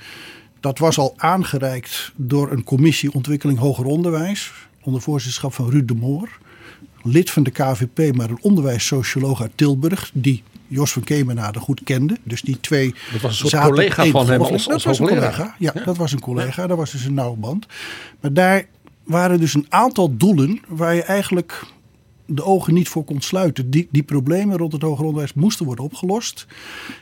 Dat was al aangereikt door een commissie ontwikkeling hoger onderwijs. Onder voorzitterschap van Ruud de Moor. Lid van de KVP, maar een onderwijssocioloog uit Tilburg. Die Jos van Kemenade goed kende. Dus die twee Dat was een soort collega van hem golf. als- Dat als was een collega. Ja, dat was een collega. Dat was dus een nauwe band. Maar daar waren dus een aantal doelen waar je eigenlijk de ogen niet voor kon sluiten. Die, die problemen rond het hoger onderwijs moesten worden opgelost.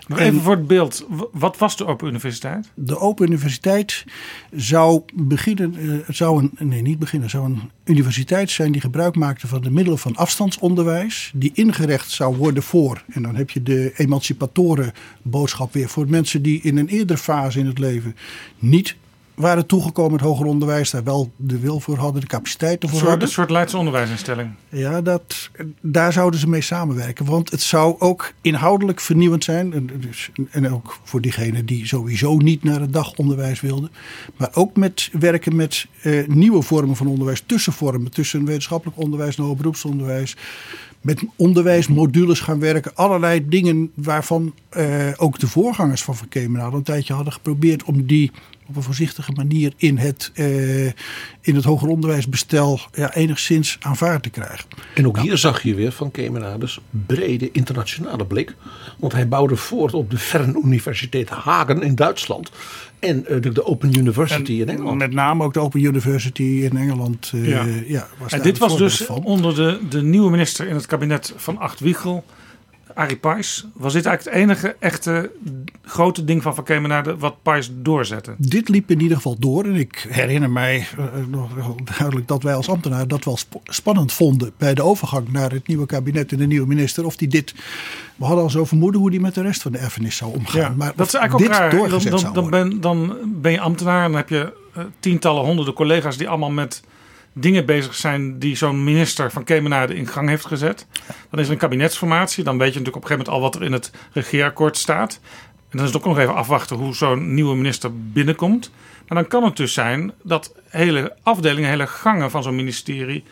Nog even voor het beeld, wat was de Open Universiteit? De Open Universiteit zou beginnen, uh, zou een, nee niet beginnen, zou een universiteit zijn die gebruik maakte van de middelen van afstandsonderwijs. Die ingericht zou worden voor, en dan heb je de emancipatoren boodschap weer, voor mensen die in een eerdere fase in het leven niet waren toegekomen het hoger onderwijs, daar wel de wil voor hadden, de capaciteit ervoor een soort, hadden. Een soort Leidse onderwijsinstelling. Ja, dat, daar zouden ze mee samenwerken. Want het zou ook inhoudelijk vernieuwend zijn. En, dus, en ook voor diegenen die sowieso niet naar het dagonderwijs wilden. Maar ook met werken met eh, nieuwe vormen van onderwijs, tussenvormen. Tussen wetenschappelijk onderwijs en hoger beroepsonderwijs met onderwijsmodules gaan werken. Allerlei dingen waarvan eh, ook de voorgangers van Van Kemenade een tijdje hadden geprobeerd om die op een voorzichtige manier in het, uh, in het hoger onderwijsbestel ja, enigszins aanvaard te krijgen. En ook hier zag je weer van Kemenades brede internationale blik. Want hij bouwde voort op de Fernuniversiteit Hagen in Duitsland. En uh, de, de, Open University en in Engeland. Met name ook de Open University in Engeland. Uh, ja. Ja, was en dit was dus van. onder de, de nieuwe minister in het kabinet van Acht Wiegel Arie Pais. Was dit eigenlijk het enige echte grote ding van Van Kemenade wat Pais doorzette? Dit liep in ieder geval door. En ik herinner mij uh, nog duidelijk dat wij als ambtenaar dat wel sp spannend vonden bij de overgang naar het nieuwe kabinet en de nieuwe minister. Of die dit. We hadden al zo vermoeden hoe die met de rest van de erfenis zou omgaan. Ja, maar dat is eigenlijk ook raar. Dan, dan, dan, ben, dan ben je ambtenaar en dan heb je uh, tientallen, honderden collega's die allemaal met dingen bezig zijn die zo'n minister van Kemenade in gang heeft gezet. Dan is er een kabinetsformatie. Dan weet je natuurlijk op een gegeven moment al wat er in het regeerakkoord staat. En dan is het ook nog even afwachten hoe zo'n nieuwe minister binnenkomt. Maar dan kan het dus zijn dat hele afdelingen, hele gangen van zo'n ministerie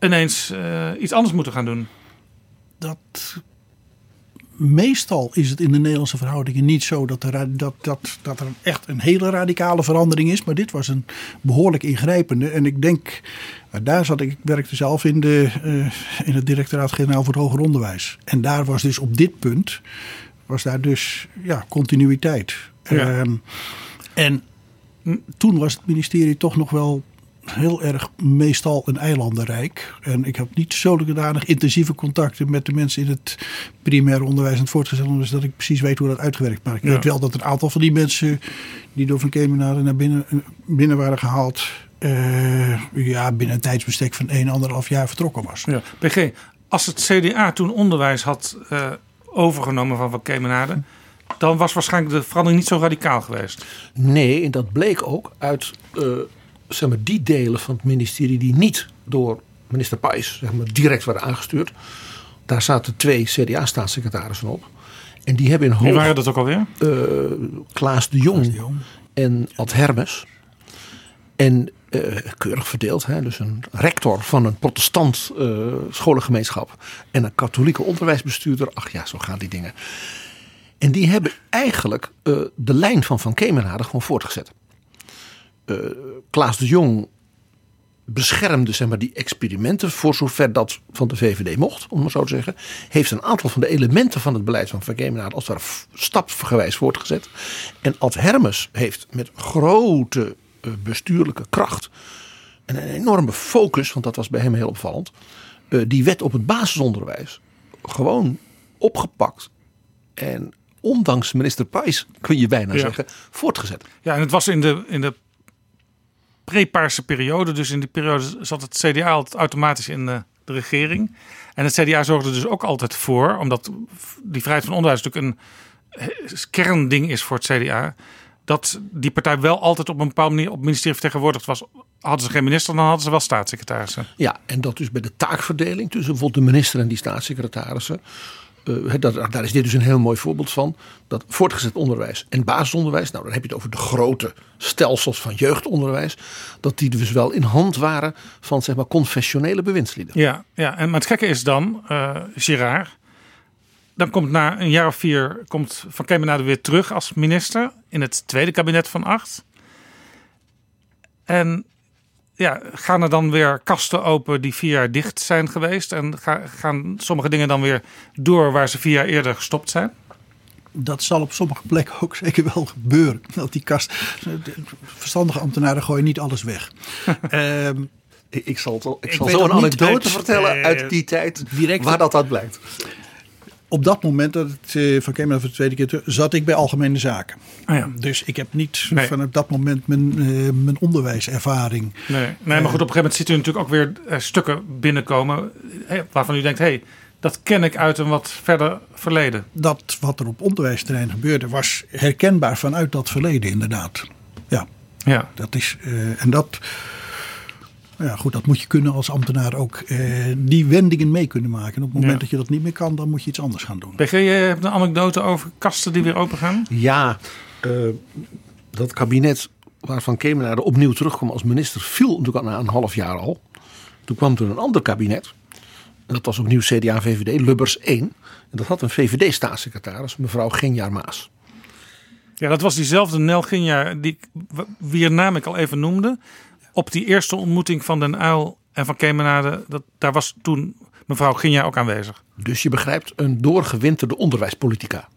ineens uh, iets anders moeten gaan doen. Dat meestal is het in de Nederlandse verhoudingen niet zo dat er, dat, dat, dat er echt een hele radicale verandering is. Maar dit was een behoorlijk ingrijpende. En ik denk, daar zat ik, ik werkte zelf in, de, uh, in het directoraat-generaal voor het hoger onderwijs. En daar was dus op dit punt, was daar dus ja, continuïteit. Ja. Um, en toen was het ministerie toch nog wel heel erg meestal een eilandenrijk. En ik heb niet zodanig intensieve contacten met de mensen in het primair onderwijs en het voortgezet onderwijs dat ik precies weet hoe dat uitgewerkt. Maar ik weet wel dat een aantal van die mensen die door Van Kemenade naar binnen, binnen waren gehaald, uh, ja, binnen een tijdsbestek van 1,5 jaar vertrokken was. Ja. PG, als het CDA toen onderwijs had uh, overgenomen van Van Kemenade, dan was waarschijnlijk de verandering niet zo radicaal geweest. Nee, en dat bleek ook uit uh, zeg maar, die delen van het ministerie die niet door minister Pais zeg maar, direct werden aangestuurd. Daar zaten twee CDA-staatssecretarissen op. En die hebben in hoog... Wie waren dat ook alweer? Uh, Klaas de Jong, de Jong. en Ad Hermes. En uh, keurig verdeeld. Hè? Dus een rector van een protestant uh, scholengemeenschap. En een katholieke onderwijsbestuurder. Ach ja, zo gaan die dingen. En die hebben eigenlijk de lijn van Van Kemenade gewoon voortgezet. Uh, Klaas de Jong beschermde zeg maar, die experimenten voor zover dat van de VVD mocht, om maar zo te zeggen. Heeft een aantal van de elementen van het beleid van Van Kemenade als daar stapsgewijs voortgezet. En Ad Hermes heeft met grote uh, bestuurlijke kracht en een enorme focus, want dat was bij hem heel opvallend, uh, die wet op het basisonderwijs gewoon opgepakt en ondanks minister Pijs, kun je bijna Ja. zeggen, voortgezet. Ja, en het was in de, in de pre-paarse periode. Dus in die periode zat het CDA altijd automatisch in de, regering. En het CDA zorgde dus ook altijd voor, omdat die vrijheid van onderwijs natuurlijk een eh, kernding is voor het CDA. Dat die partij wel altijd op een bepaalde manier op ministerie vertegenwoordigd was. Hadden ze geen minister, dan hadden ze wel staatssecretarissen. Ja, en dat dus bij de taakverdeling tussen bijvoorbeeld de minister en die staatssecretarissen. Dat, daar is dit dus een heel mooi voorbeeld van. Dat voortgezet onderwijs en basisonderwijs, nou dan heb je het over de grote stelsels van jeugdonderwijs. Dat die dus wel in hand waren van zeg maar confessionele bewindslieden. Ja, ja en maar het gekke is dan, uh, Girard. Dan komt na een jaar of vier komt Van Kemenade weer terug als minister in het tweede kabinet van acht. En ja, gaan er dan weer kasten open die vier jaar dicht zijn geweest? En ga, gaan sommige dingen dan weer door waar ze vier jaar eerder gestopt zijn? Dat zal op sommige plekken ook zeker wel gebeuren. Dat die kast. Verstandige ambtenaren gooien niet alles weg. um, Ik, ik zal, het- ik Ik zal zo een anekdote uit, vertellen eh, uit die tijd direct- waar dat uit blijkt. Op dat moment dat het eh, van Kemen voor de tweede keer terug, zat ik bij Algemene Zaken. Ah ja. Dus ik heb niet Nee. vanaf dat moment mijn, eh, mijn onderwijservaring. Nee, nee, maar goed, op een gegeven moment ziet u natuurlijk ook weer eh, stukken binnenkomen waarvan u denkt, hé, hey, dat ken ik uit een wat verder verleden. Dat wat er op onderwijsterrein gebeurde was herkenbaar vanuit dat verleden inderdaad. Ja, Ja. dat is. eh, en dat. Ja, goed, dat moet je kunnen als ambtenaar ook eh, die wendingen mee kunnen maken. En op het moment Ja. dat je dat niet meer kan, dan moet je iets anders gaan doen. PG, je hebt een anekdote over kasten die weer open gaan? Ja, eh, dat kabinet waarvan Kemenade opnieuw terugkwam als minister viel natuurlijk al na een half jaar al. Toen kwam er een ander kabinet. En dat was opnieuw CDA-VVD, Lubbers 1. En dat had een VVD-staatssecretaris, mevrouw Genjaar Maas. Ja, dat was diezelfde Nel Ginja, die, wier naam ik al even noemde. Op die eerste ontmoeting van Den Uil en van Kemenade, dat, daar was toen mevrouw Ginja ook aanwezig. Dus je begrijpt, een doorgewinterde onderwijspolitica.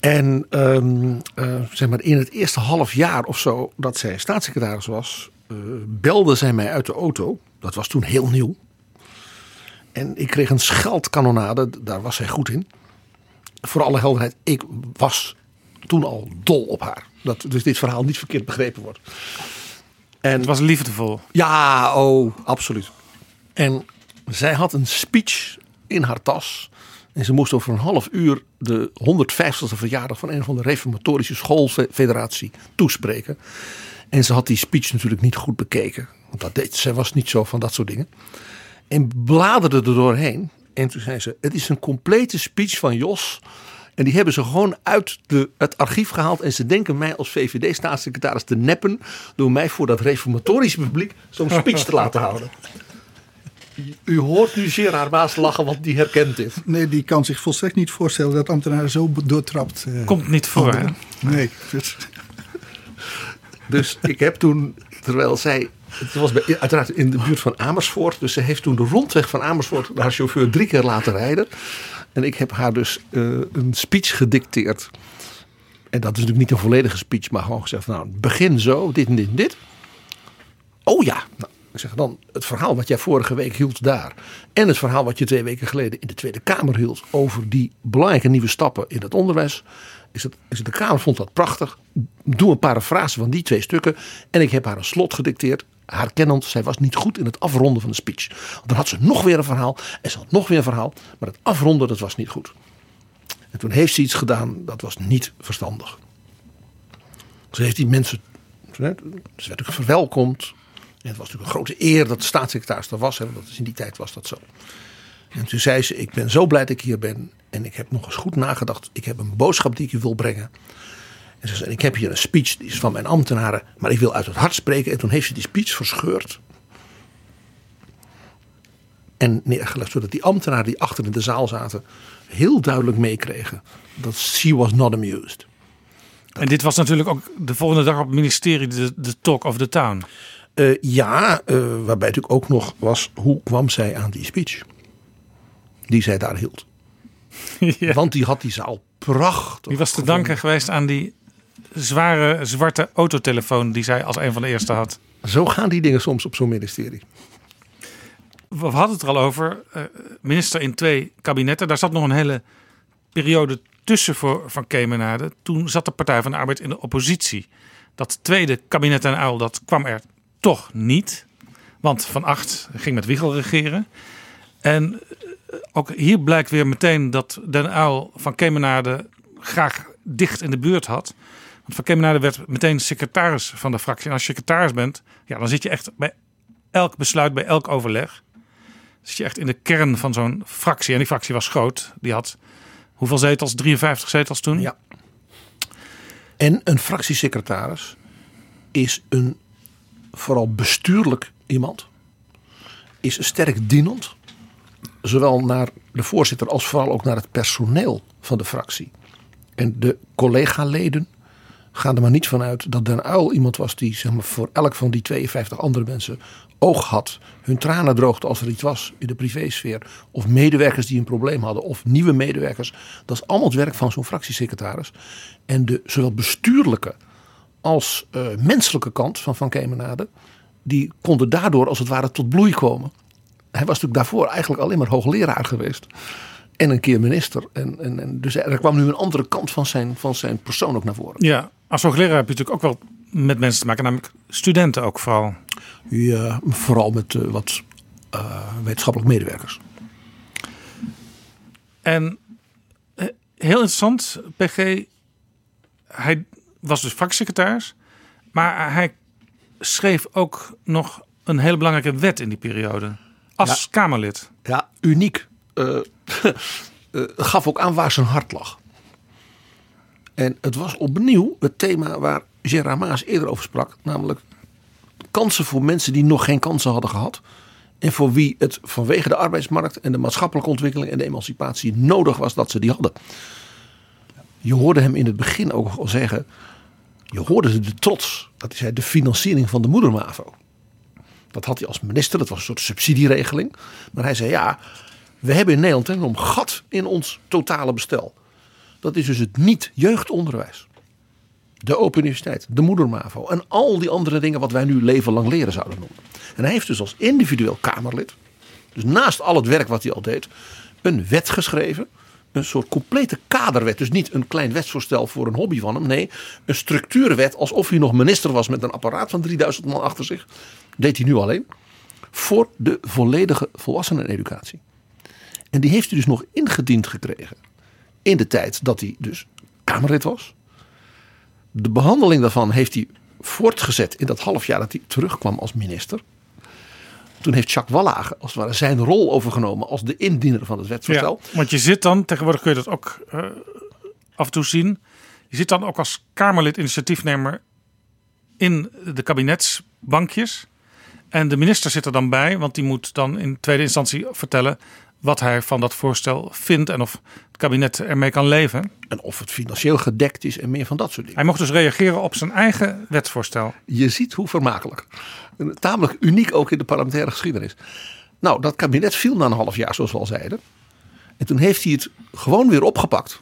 En ehm, eh, zeg maar in het eerste half jaar of zo dat zij staatssecretaris was, eh, belde zij mij uit de auto. Dat was toen heel nieuw. En ik kreeg een scheldkanonade, daar was zij goed in. Voor alle helderheid, ik was toen al dol op haar. Dat dus dit verhaal niet verkeerd begrepen wordt. En Het was liefdevol. ja, oh, absoluut. En zij had een speech in haar tas. En ze moest over een half uur de 150ste verjaardag van een van de reformatorische schoolfederatie toespreken. En ze had die speech natuurlijk niet goed bekeken. Want dat deed, zij was niet zo van dat soort dingen. En bladerde er doorheen. En toen zei ze, het is een complete speech van Jos. En die hebben ze gewoon uit de, het archief gehaald. En ze denken mij als VVD-staatssecretaris te neppen. Door mij voor dat reformatorische publiek zo'n speech te laten houden. U hoort nu Gerard Maas lachen, want die herkent dit. Nee, die kan zich volstrekt niet voorstellen dat ambtenaren zo doortrapt. eh, Komt niet voor, hè? Nee, dus- Dus ik heb toen, terwijl zij. Het was bij, uiteraard in de buurt van Amersfoort. Dus ze heeft toen de rondweg van Amersfoort haar chauffeur drie keer laten rijden. En ik heb haar dus eh, een speech gedicteerd. En dat is natuurlijk niet een volledige speech, maar gewoon gezegd: Nou, begin zo, dit en dit en dit. Oh ja, nou, ik zeg dan het verhaal wat jij vorige week hield daar. En het verhaal wat je twee weken geleden in de Tweede Kamer hield. over die belangrijke nieuwe stappen in het onderwijs. Is het, is de Kamer vond dat prachtig. Doe een parafrase van die twee stukken. En ik heb haar een slot gedicteerd. Herkennend, zij was niet goed in het afronden van de speech. Dan had ze nog weer een verhaal. En ze had nog weer een verhaal. Maar het afronden, dat was niet goed. En toen heeft ze iets gedaan, dat was niet verstandig. Ze heeft die mensen. Ze werd natuurlijk verwelkomd. En het was natuurlijk een grote eer dat de staatssecretaris er was. Hè, want in die tijd was dat zo. En toen zei ze, ik ben zo blij dat ik hier ben. En ik heb nog eens goed nagedacht. Ik heb een boodschap die ik je wil brengen. En ze zei, ik heb hier een speech, die is van mijn ambtenaren. Maar ik wil uit het hart spreken. En toen heeft ze die speech verscheurd. En neergelegd, zodat die ambtenaren die achter in de zaal zaten... heel duidelijk meekregen dat she was not amused. En dit was natuurlijk ook de volgende dag op het ministerie de, de talk of the town. Uh, ja, uh, waarbij natuurlijk ook nog was, hoe kwam zij aan die speech? Die zij daar hield. ja. Want die had die zaal prachtig. Die was te danken geweest aan die zware zwarte autotelefoon die zij als een van de eerste had. Zo gaan die dingen soms op zo'n ministerie. We hadden het er al over. Uh, minister in twee kabinetten. Daar zat nog een hele periode tussen voor Van Kemenade. Toen zat de Partij van de Arbeid in de oppositie. Dat tweede kabinet en uil, dat kwam er toch niet. Want Van Acht ging met Wiegel regeren. En ook hier blijkt weer meteen dat Den Uil van Kemenade graag dicht in de buurt had. Want Van Kemenade werd meteen secretaris van de fractie. En als je secretaris bent, ja, dan zit je echt bij elk besluit, bij elk overleg. Zit je echt in de kern van zo'n fractie. En die fractie was groot. Die had hoeveel zetels? 53 zetels toen? Ja. En een fractiesecretaris is een vooral bestuurlijk iemand. Is sterk dienend. Zowel naar de voorzitter als vooral ook naar het personeel van de fractie. En de collega-leden gaan er maar niet vanuit dat Den Uil iemand was die zeg maar, voor elk van die 52 andere mensen oog had. Hun tranen droogde als er iets was in de privésfeer. Of medewerkers die een probleem hadden. Of nieuwe medewerkers. Dat is allemaal het werk van zo'n fractiesecretaris. En de zowel bestuurlijke als uh, menselijke kant van Van Kemenade die konden daardoor als het ware tot bloei komen. Hij was natuurlijk daarvoor eigenlijk alleen maar hoogleraar geweest. En een keer minister. En, en, en dus er kwam nu een andere kant van zijn, van zijn persoon ook naar voren. Ja, als hoogleraar heb je natuurlijk ook wel met mensen te maken, namelijk studenten ook vooral. Ja, vooral met uh, wat uh, wetenschappelijke medewerkers. En uh, heel interessant, PG, hij was dus vaksecretaris, maar hij schreef ook nog een hele belangrijke wet in die periode. Als Ja. Kamerlid. Ja, uniek. Eh, gaf ook aan waar zijn hart lag. En het was opnieuw het thema waar Gerard Maas eerder over sprak. Namelijk kansen voor mensen die nog geen kansen hadden gehad. En voor wie het vanwege de arbeidsmarkt en de maatschappelijke ontwikkeling en de emancipatie nodig was dat ze die hadden. Je hoorde hem in het begin ook al zeggen. Je hoorde de trots. Dat hij zei de financiering van de moedermavo. Dat had hij als minister. Dat was een soort subsidieregeling. Maar hij zei ja. We hebben in Nederland een gat in ons totale bestel. Dat is dus het niet-jeugdonderwijs. De Open Universiteit, de Moedermavo en al die andere dingen wat wij nu leven lang leren zouden noemen. En hij heeft dus als individueel Kamerlid, dus naast al het werk wat hij al deed, een wet geschreven. Een soort complete kaderwet. Dus niet een klein wetsvoorstel voor een hobby van hem. Nee, een structuurwet alsof hij nog minister was met een apparaat van 3000 man achter zich. Deed hij nu alleen. Voor de volledige volwasseneneducatie. En die heeft hij dus nog ingediend gekregen. In de tijd dat hij dus Kamerlid was. De behandeling daarvan heeft hij voortgezet in dat half jaar dat hij terugkwam als minister. Toen heeft Jacques Wallage als het ware zijn rol overgenomen als de indiener van het wetsvoorstel. Want je zit dan, tegenwoordig kun je dat ook eh, af en toe zien. Je zit dan ook als Kamerlid initiatiefnemer in de kabinetsbankjes. En de minister zit er dan bij, want die moet dan in tweede instantie vertellen wat hij van dat voorstel vindt en of het kabinet ermee kan leven. En of het financieel gedekt is en meer van dat soort dingen. Hij mocht dus reageren op zijn eigen wetsvoorstel. Je ziet hoe vermakelijk. Tamelijk uniek ook in de parlementaire geschiedenis. Nou, dat kabinet viel na een half jaar, zoals we al zeiden. En toen heeft hij het gewoon weer opgepakt.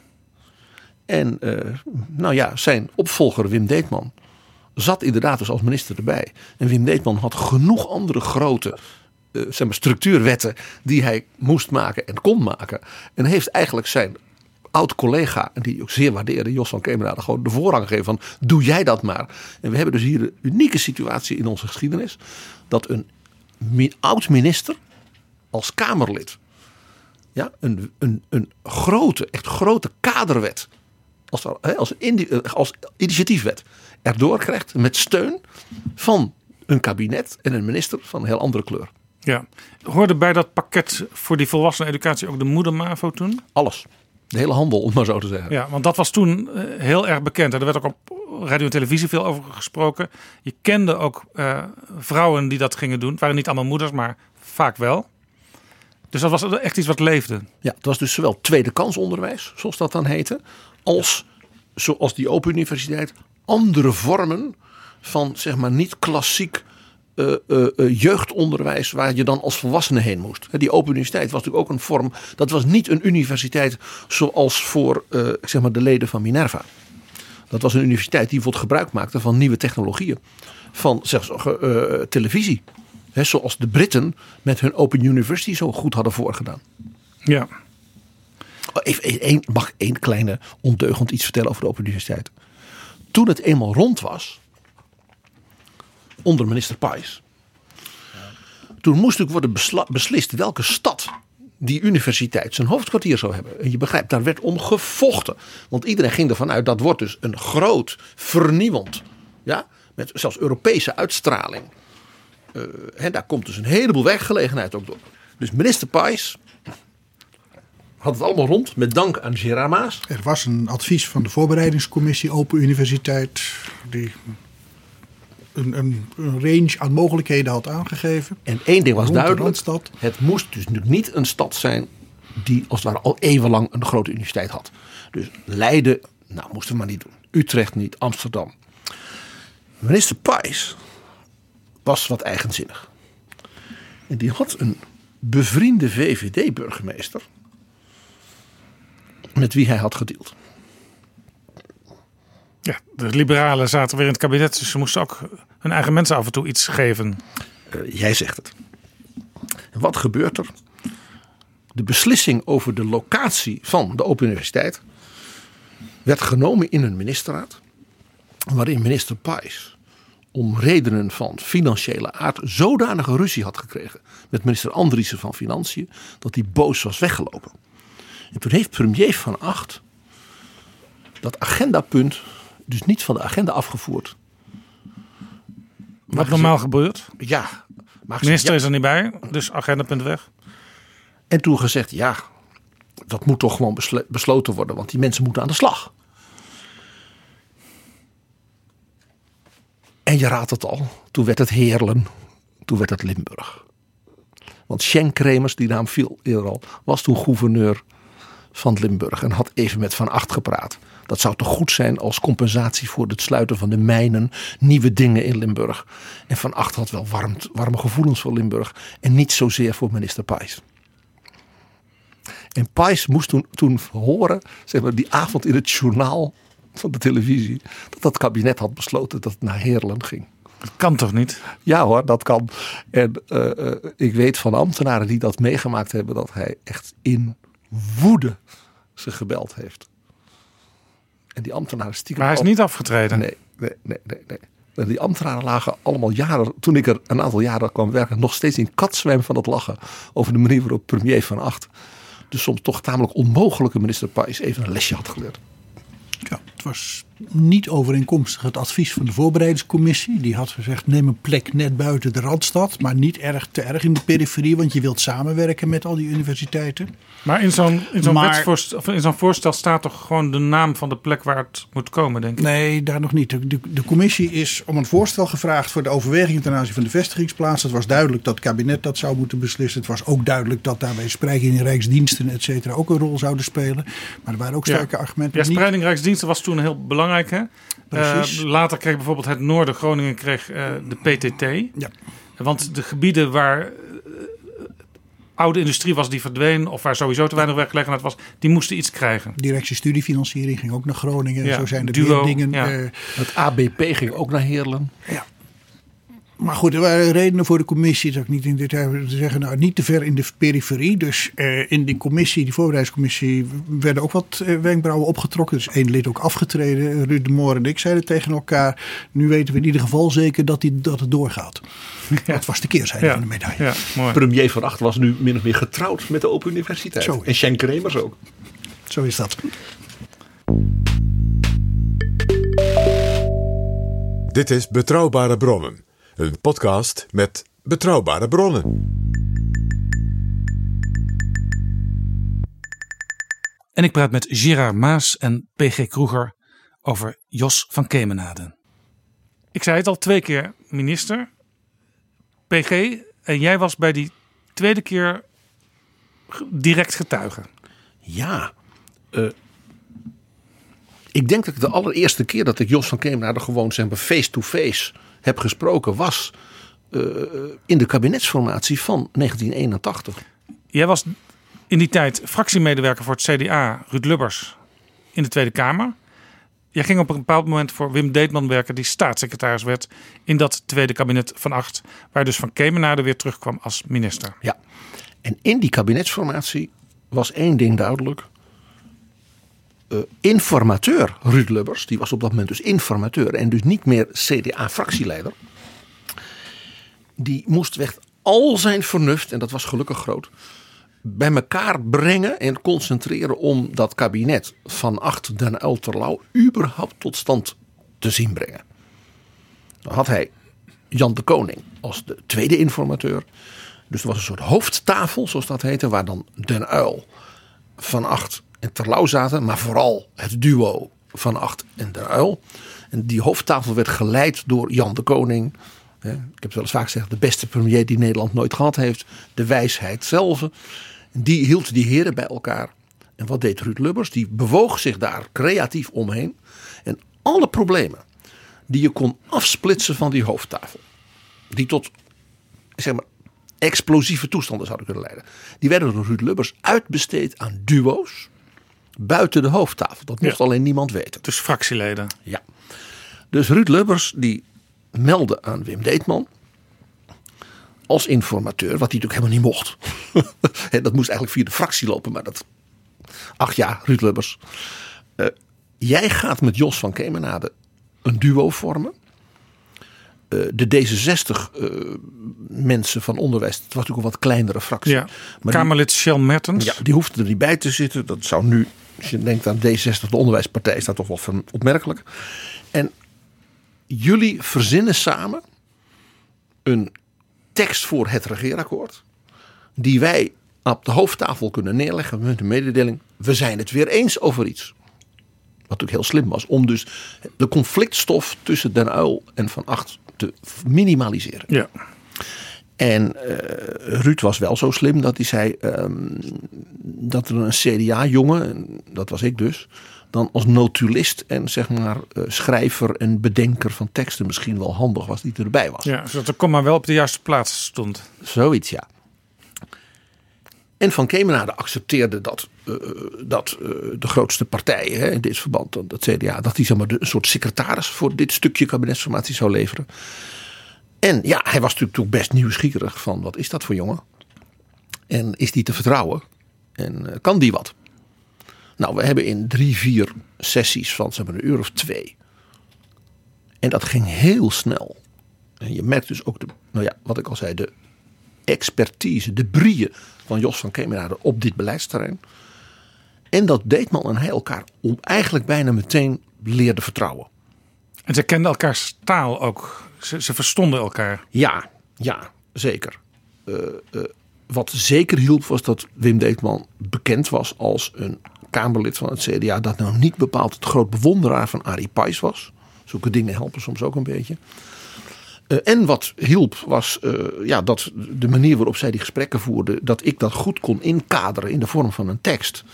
En uh, nou ja, zijn opvolger Wim Deetman zat inderdaad dus als minister erbij. En Wim Deetman had genoeg andere grote uh, zeg maar, structuurwetten die hij moest maken en kon maken. En heeft eigenlijk zijn oud collega, en die ook zeer waardeerde, Jos van Kemenade, gewoon de voorrang gegeven van doe jij dat maar. En we hebben dus hier een unieke situatie in onze geschiedenis. Dat een oud minister als Kamerlid ja, een, een, een grote, echt grote kaderwet als, als, als initiatiefwet erdoor krijgt met steun van een kabinet en een minister van een heel andere kleur. Ja, hoorde bij dat pakket voor die volwassen educatie ook de moedermavo toen? Alles. De hele handel, om maar zo te zeggen. Ja, want dat was toen uh, heel erg bekend. Er werd ook op radio en televisie veel over gesproken. Je kende ook uh, vrouwen die dat gingen doen. Het waren niet allemaal moeders, maar vaak wel. Dus dat was echt iets wat leefde. Ja, het was dus zowel tweede kansonderwijs, zoals dat dan heette, als zoals die Open Universiteit andere vormen van zeg maar niet klassiek uh, uh, uh, jeugdonderwijs waar je dan als volwassene heen moest. Die Open Universiteit was natuurlijk ook een vorm. Dat was niet een universiteit zoals voor zeg maar de leden van Minerva. Dat was een universiteit die bijvoorbeeld gebruik maakte van nieuwe technologieën. Van zelfs televisie. He, zoals de Britten met hun Open University zo goed hadden voorgedaan. Ja. Even, één, mag ik één kleine ondeugend iets vertellen over de Open Universiteit? Toen het eenmaal rond was, onder minister Pais. Toen moest natuurlijk worden beslist welke stad die universiteit zijn hoofdkwartier zou hebben. En je begrijpt, daar werd om gevochten. Want iedereen ging ervan uit, dat wordt dus een groot, vernieuwend, ja, met zelfs Europese uitstraling. En daar komt dus een heleboel werkgelegenheid ook door. Dus minister Pais had het allemaal rond, met dank aan Gerard Maas. Er was een advies van de voorbereidingscommissie Open Universiteit, die een, een, range aan mogelijkheden had aangegeven. En één ding was duidelijk, het moest dus niet een stad zijn die als het ware al eeuwenlang een grote universiteit had. Dus Leiden, nou moesten we maar niet doen. Utrecht niet, Amsterdam. Minister Pais was wat eigenzinnig. En die had een bevriende VVD-burgemeester met wie hij had gedeeld. Ja, de liberalen zaten weer in het kabinet, dus ze moesten ook hun eigen mensen af en toe iets geven. Uh, jij zegt het. Wat gebeurt er? De beslissing over de locatie van de Open Universiteit werd genomen in een ministerraad. Waarin minister Pijs om redenen van financiële aard zodanige ruzie had gekregen met minister Andriessen van Financiën dat hij boos was weggelopen. En toen heeft premier Van Acht dat agendapunt dus niet van de agenda afgevoerd. Wat normaal gebeurt? Ja. Minister is er niet bij, dus agendapunt weg. En toen gezegd, ja, dat moet toch gewoon besloten worden, want die mensen moeten aan de slag. En je raadt het al, toen werd het Heerlen, toen werd het Limburg. Want Schenk Kremers, die naam viel eerder al, was toen gouverneur van Limburg en had even met Van Acht gepraat. Dat zou toch goed zijn als compensatie voor het sluiten van de mijnen, nieuwe dingen in Limburg. En Van Acht had wel warm, warme gevoelens voor Limburg en niet zozeer voor minister Pijs. En Pijs moest toen, toen horen, zeg maar, die avond in het journaal van de televisie, dat dat kabinet had besloten dat het naar Heerlen ging. Dat kan toch niet? Ja hoor, dat kan. En uh, ik weet van ambtenaren die dat meegemaakt hebben, dat hij echt in woede ze gebeld heeft. En die ambtenaren stiekem. Maar hij is niet afgetreden. Nee, nee, nee, nee. die ambtenaren lagen allemaal jaren, toen ik er een aantal jaren kwam werken, nog steeds in katzwem van het lachen over de manier waarop premier van Acht de soms toch tamelijk onmogelijke minister Pais even een lesje had geleerd. Ja, het was niet overeenkomstig het advies van de voorbereidingscommissie. Die had gezegd: neem een plek net buiten de randstad, maar niet erg te erg in de periferie, want je wilt samenwerken met al die universiteiten. Maar in zo'n in zo'n wetsvoorstel, in zo'n voorstel staat toch gewoon de naam van de plek waar het moet komen, denk ik? Nee, daar nog niet. De, de, de commissie is om een voorstel gevraagd voor de overweging ten aanzien van de vestigingsplaats. Het was duidelijk dat het kabinet dat zou moeten beslissen. Het was ook duidelijk dat daarbij spreiding in Rijksdiensten, et cetera, ook een rol zouden spelen. Maar er waren ook sterke argumenten. Ja, spreiding Rijksdiensten was toen heel belangrijk. Hè? Uh, later kreeg bijvoorbeeld het Noorden Groningen kreeg, uh, de PTT. Ja. Want de gebieden waar uh, oude industrie was die verdween, of waar sowieso te weinig werkgelegenheid was, die moesten iets krijgen. Directie studiefinanciering ging ook naar Groningen. Ja, Zo zijn er duo, dingen. Ja. het ABP ging ook naar Heerlen. Ja. Maar goed, er waren redenen voor de commissie, dat ik niet in detail te zeggen, nou niet te ver in de periferie. Dus eh, in die commissie, die voorbereidingscommissie, werden ook wat eh, wenkbrauwen opgetrokken. Dus één lid ook afgetreden. Ruud de Moor en ik zeiden tegen elkaar, nu weten we in ieder geval zeker dat, die, dat het doorgaat. Ja. Dat was de keerzijde ja. van de medaille. Ja, mooi. Premier van Acht was nu min of meer getrouwd met de Open Universiteit. Zo. En Schenk Kremers ook. Zo is dat. Dit is Betrouwbare Bronnen een podcast met betrouwbare bronnen. En ik praat met Gerard Maas en PG Kroeger over Jos van Kemenade. Ik zei het al twee keer, minister. PG, en jij was bij die tweede keer direct getuige. Ja, uh, ik denk dat ik de allereerste keer dat ik Jos van Kemenade gewoon zeg maar face-to-face heb gesproken was uh, in de kabinetsformatie van 1981. Jij was in die tijd fractiemedewerker voor het CDA, Ruud Lubbers, in de Tweede Kamer. Jij ging op een bepaald moment voor Wim Deetman werken, die staatssecretaris werd in dat tweede kabinet van acht, waar dus van Kemenade weer terugkwam als minister. Ja, en in die kabinetsformatie was één ding duidelijk. Uh, informateur Ruud Lubbers, die was op dat moment dus informateur en dus niet meer CDA-fractieleider. Die moest weg al zijn vernuft, en dat was gelukkig groot, bij elkaar brengen en concentreren om dat kabinet van Acht den Uiterlauw überhaupt tot stand te zien brengen. Dan had hij Jan de Koning als de tweede informateur. Dus er was een soort hoofdtafel, zoals dat heette, waar dan Den Uil van Acht en Terlouw zaten, maar vooral het duo van Acht en Der Uil. En die hoofdtafel werd geleid door Jan de Koning. Ik heb het wel eens vaak gezegd, de beste premier die Nederland nooit gehad heeft. De wijsheid zelf. Die hield die heren bij elkaar. En wat deed Ruud Lubbers? Die bewoog zich daar creatief omheen. En alle problemen die je kon afsplitsen van die hoofdtafel. Die tot zeg maar, explosieve toestanden zouden kunnen leiden. Die werden door Ruud Lubbers uitbesteed aan duo's buiten de hoofdtafel. Dat mocht Ja. alleen niemand weten. Dus fractieleden. Ja. Dus Ruud Lubbers die meldde aan Wim Deetman als informateur, wat hij natuurlijk helemaal niet mocht. Dat moest eigenlijk via de fractie lopen, maar dat. Ach ja, Ruud Lubbers. Eh, jij gaat met Jos van Kemenade een duo vormen. Eh, de D66 eh, mensen van onderwijs, het was natuurlijk een wat kleinere fractie. Ja. Maar die- Kamerlid Shell Mertens. ja, die hoefde er niet bij te zitten. Dat zou nu, als je denkt aan D66, de onderwijspartij, is dat toch wel van- opmerkelijk. En jullie verzinnen samen een tekst voor het regeerakkoord. Die wij op de hoofdtafel kunnen neerleggen met een mededeling. We zijn het weer eens over iets. Wat natuurlijk heel slim was. Om dus de conflictstof tussen Den Uil en Van Acht te minimaliseren. Ja. En eh, Ruud was wel zo slim dat hij zei ehm, dat er een CDA-jongen, en dat was ik dus, dan als notulist en zeg maar eh, schrijver en bedenker van teksten misschien wel handig was die erbij was. ja, zodat de komma wel op de juiste plaats stond. Zoiets, ja. En Van Kemenade accepteerde dat, eh, dat eh, de grootste partijen hè, in dit verband, dan het CDA, dat hij zeg maar, een soort secretaris voor dit stukje kabinetsformatie zou leveren. En ja, hij was natuurlijk best nieuwsgierig van wat is dat voor jongen? En is die te vertrouwen? En eh, kan die wat? Nou, we hebben in drie, vier sessies van zeg maar, een uur of twee. En dat ging heel snel. En je merkt dus ook, de, nou ja, wat ik al zei, de expertise, de brieën van Jos van Kemenade op dit beleidsterrein. En dat Deetman en hij elkaar om eigenlijk bijna meteen leerden vertrouwen. En ze kenden elkaars taal ook. Ze, ze verstonden elkaar. Ja, ja, zeker. Eh, eh, wat zeker hielp was dat Wim Deetman bekend was als een Kamerlid van het CDA. Dat nou niet bepaald het groot bewonderaar van Arie Pijs was. Zulke dingen helpen soms ook een beetje. Eh, en wat hielp was eh, ja, dat de manier waarop zij die gesprekken voerden. Dat ik dat goed kon inkaderen in de vorm van een tekst.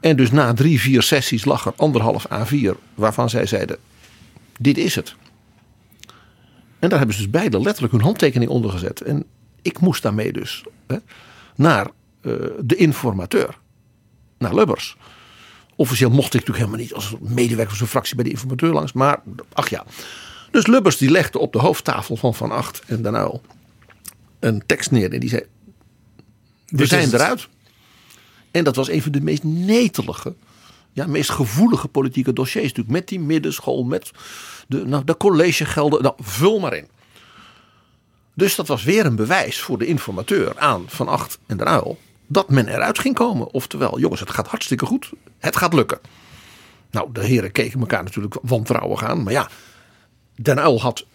En dus na drie, vier sessies lag er anderhalf A4 waarvan zij zeiden. Dit is het. En daar hebben ze dus beide letterlijk hun handtekening onder gezet. En ik moest daarmee dus hè, naar eh, de informateur. Naar Lubbers. Officieel mocht ik natuurlijk helemaal niet als medewerker van zo'n fractie bij de informateur langs. Maar ach ja. Dus Lubbers die legde op de hoofdtafel van Van Acht en Den Uyl een tekst neer. En die zei, we Dit zijn eruit. En dat was een van de meest netelige, ja, meest gevoelige politieke dossiers. Natuurlijk met die middenschool, met de, nou, de collegegelden. Nou, vul maar in. Dus dat was weer een bewijs voor de informateur aan Van Acht en Den Uyl. Dat men eruit ging komen. Oftewel, jongens, het gaat hartstikke goed. Het gaat lukken. Nou, de heren keken elkaar natuurlijk wantrouwig aan. Maar ja, Den Uyl had,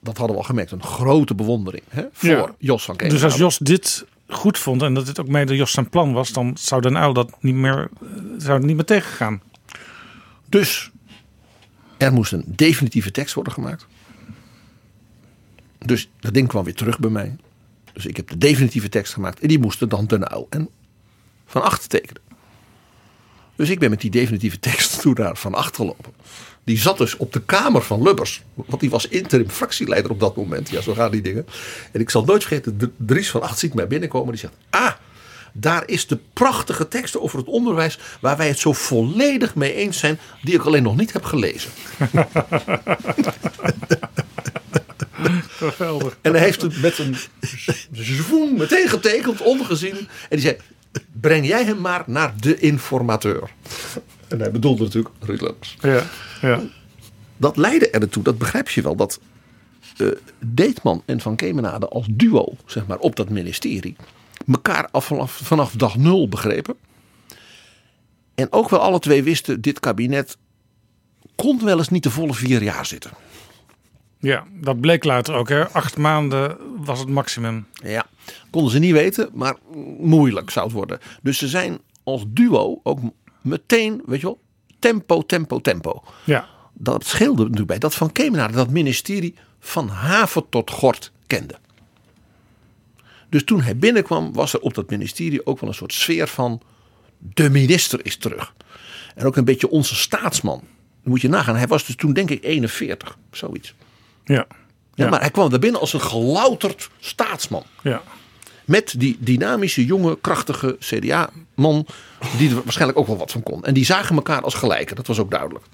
dat hadden we al gemerkt, een grote bewondering hè, voor Ja. Jos van Kees. Dus als Jos dit goed vond en dat dit ook mede Jos zijn plan was, dan zou Den Uyl dat niet meer, eh, zou niet meer tegengaan. Dus er moest een definitieve tekst worden gemaakt. Dus dat ding kwam weer terug bij mij. Dus ik heb de definitieve tekst gemaakt. En die moesten dan ten uil en van achter tekenen. Dus ik ben met die definitieve tekst toen naar van achter gelopen. Die zat dus op de kamer van Lubbers. Want die was interim fractieleider op dat moment. Ja, zo gaan die dingen. En ik zal nooit vergeten, Dries van Acht ziet mij binnenkomen. Die zegt, ah, daar is de prachtige tekst over het onderwijs... waar wij het zo volledig mee eens zijn... die ik alleen nog niet heb gelezen. Geweldig. En hij heeft het met een zwoen meteen getekend, ongezien. En die zei, breng jij hem maar naar de informateur. En hij bedoelde natuurlijk Ruud Lubbers. Ja, ja. Dat leidde er naartoe, dat begrijp je wel, dat eh, Deetman en Van Kemenade als duo, zeg maar, op dat ministerie, elkaar af, vanaf, vanaf dag nul begrepen. En ook wel alle twee wisten, dit kabinet kon wel eens niet de volle vier jaar zitten. ja, dat bleek later ook. Hè. Acht maanden was het maximum. Ja, konden ze niet weten, maar moeilijk zou het worden. Dus ze zijn als duo ook meteen, weet je wel, tempo, tempo, tempo. Ja, Dat scheelde natuurlijk bij dat Van Kemenade dat ministerie van haven tot gort kende. Dus toen hij binnenkwam was er op dat ministerie ook wel een soort sfeer van de minister is terug. En ook een beetje onze staatsman. Dan moet je nagaan, hij was dus toen denk ik 41, zoiets. ja, Ja, Ja. Maar hij kwam daar binnen als een gelouterd staatsman. ja. Met die dynamische, jonge, krachtige CDA-man. Die er waarschijnlijk ook wel wat van kon. En die zagen elkaar als gelijken, dat was ook duidelijk.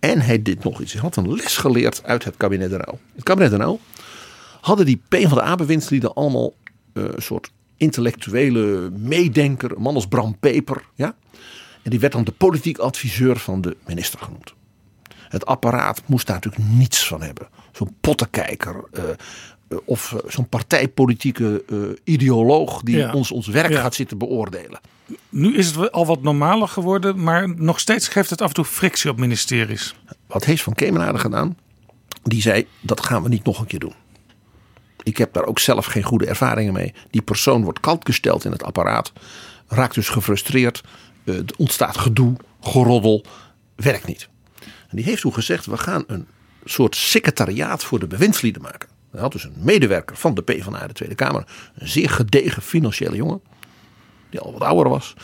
En hij deed nog iets. Hij had een les geleerd uit het kabinet de Rauw. Het kabinet de Rauw hadden die PvdA-bewindslieden allemaal eh, een soort intellectuele meedenker. Man als Bram Peper. Ja? En die werd dan de politiek adviseur van de minister genoemd. Het apparaat moest daar natuurlijk niets van hebben. Zo'n pottenkijker. eh, of eh, zo'n partijpolitieke eh, ideoloog die Ja. ons, ons werk Ja. gaat zitten beoordelen. Nu is het al wat normaler geworden, maar nog steeds geeft het af en toe frictie op ministeries. Wat heeft Van Kemenade gedaan? Die zei, dat gaan we niet nog een keer doen. Ik heb daar ook zelf geen goede ervaringen mee. Die persoon wordt kantgesteld in het apparaat. Raakt dus gefrustreerd. eh, Er ontstaat gedoe, geroddel. Werkt niet. En die heeft toen gezegd, we gaan een soort secretariaat voor de bewindslieden maken. Hij had dus een medewerker van de PvdA de Tweede Kamer. Een zeer gedegen financiële jongen. Die al wat ouder was.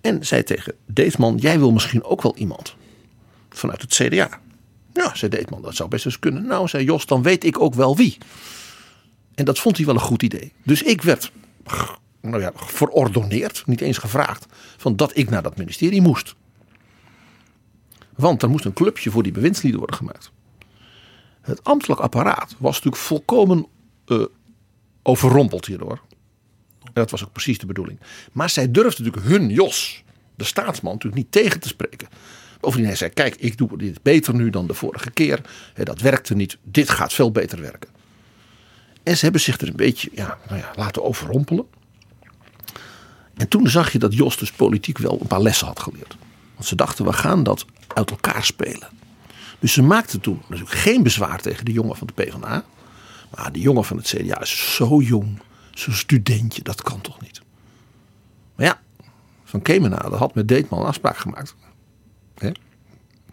En zei tegen Deesman, jij wil misschien ook wel iemand vanuit het CDA. Ja, zei Deetman, dat zou best eens kunnen. Nou, zei Jos, dan weet ik ook wel wie. En dat vond hij wel een goed idee. Dus ik werd nou ja, verordoneerd, niet eens gevraagd, van dat ik naar dat ministerie moest. Want er moest een clubje voor die bewindslieden worden gemaakt. Het ambtelijk apparaat was natuurlijk volkomen eh, overrompeld hierdoor. En dat was ook precies de bedoeling. Maar zij durfde natuurlijk hun Jos, de staatsman, natuurlijk niet tegen te spreken. Bovendien hij zei, kijk, ik doe dit beter nu dan de vorige keer. Dat werkte niet, dit gaat veel beter werken. En ze hebben zich er een beetje ja, nou ja, laten overrompelen. En toen zag je dat Jos dus politiek wel een paar lessen had geleerd. Want ze dachten, we gaan dat uit elkaar spelen. Dus ze maakten toen natuurlijk geen bezwaar tegen de jongen van de PvdA. Maar die jongen van het CDA is zo jong, zo'n studentje, dat kan toch niet. Maar ja, Van Kemenade had met Deetman een afspraak gemaakt. Hè?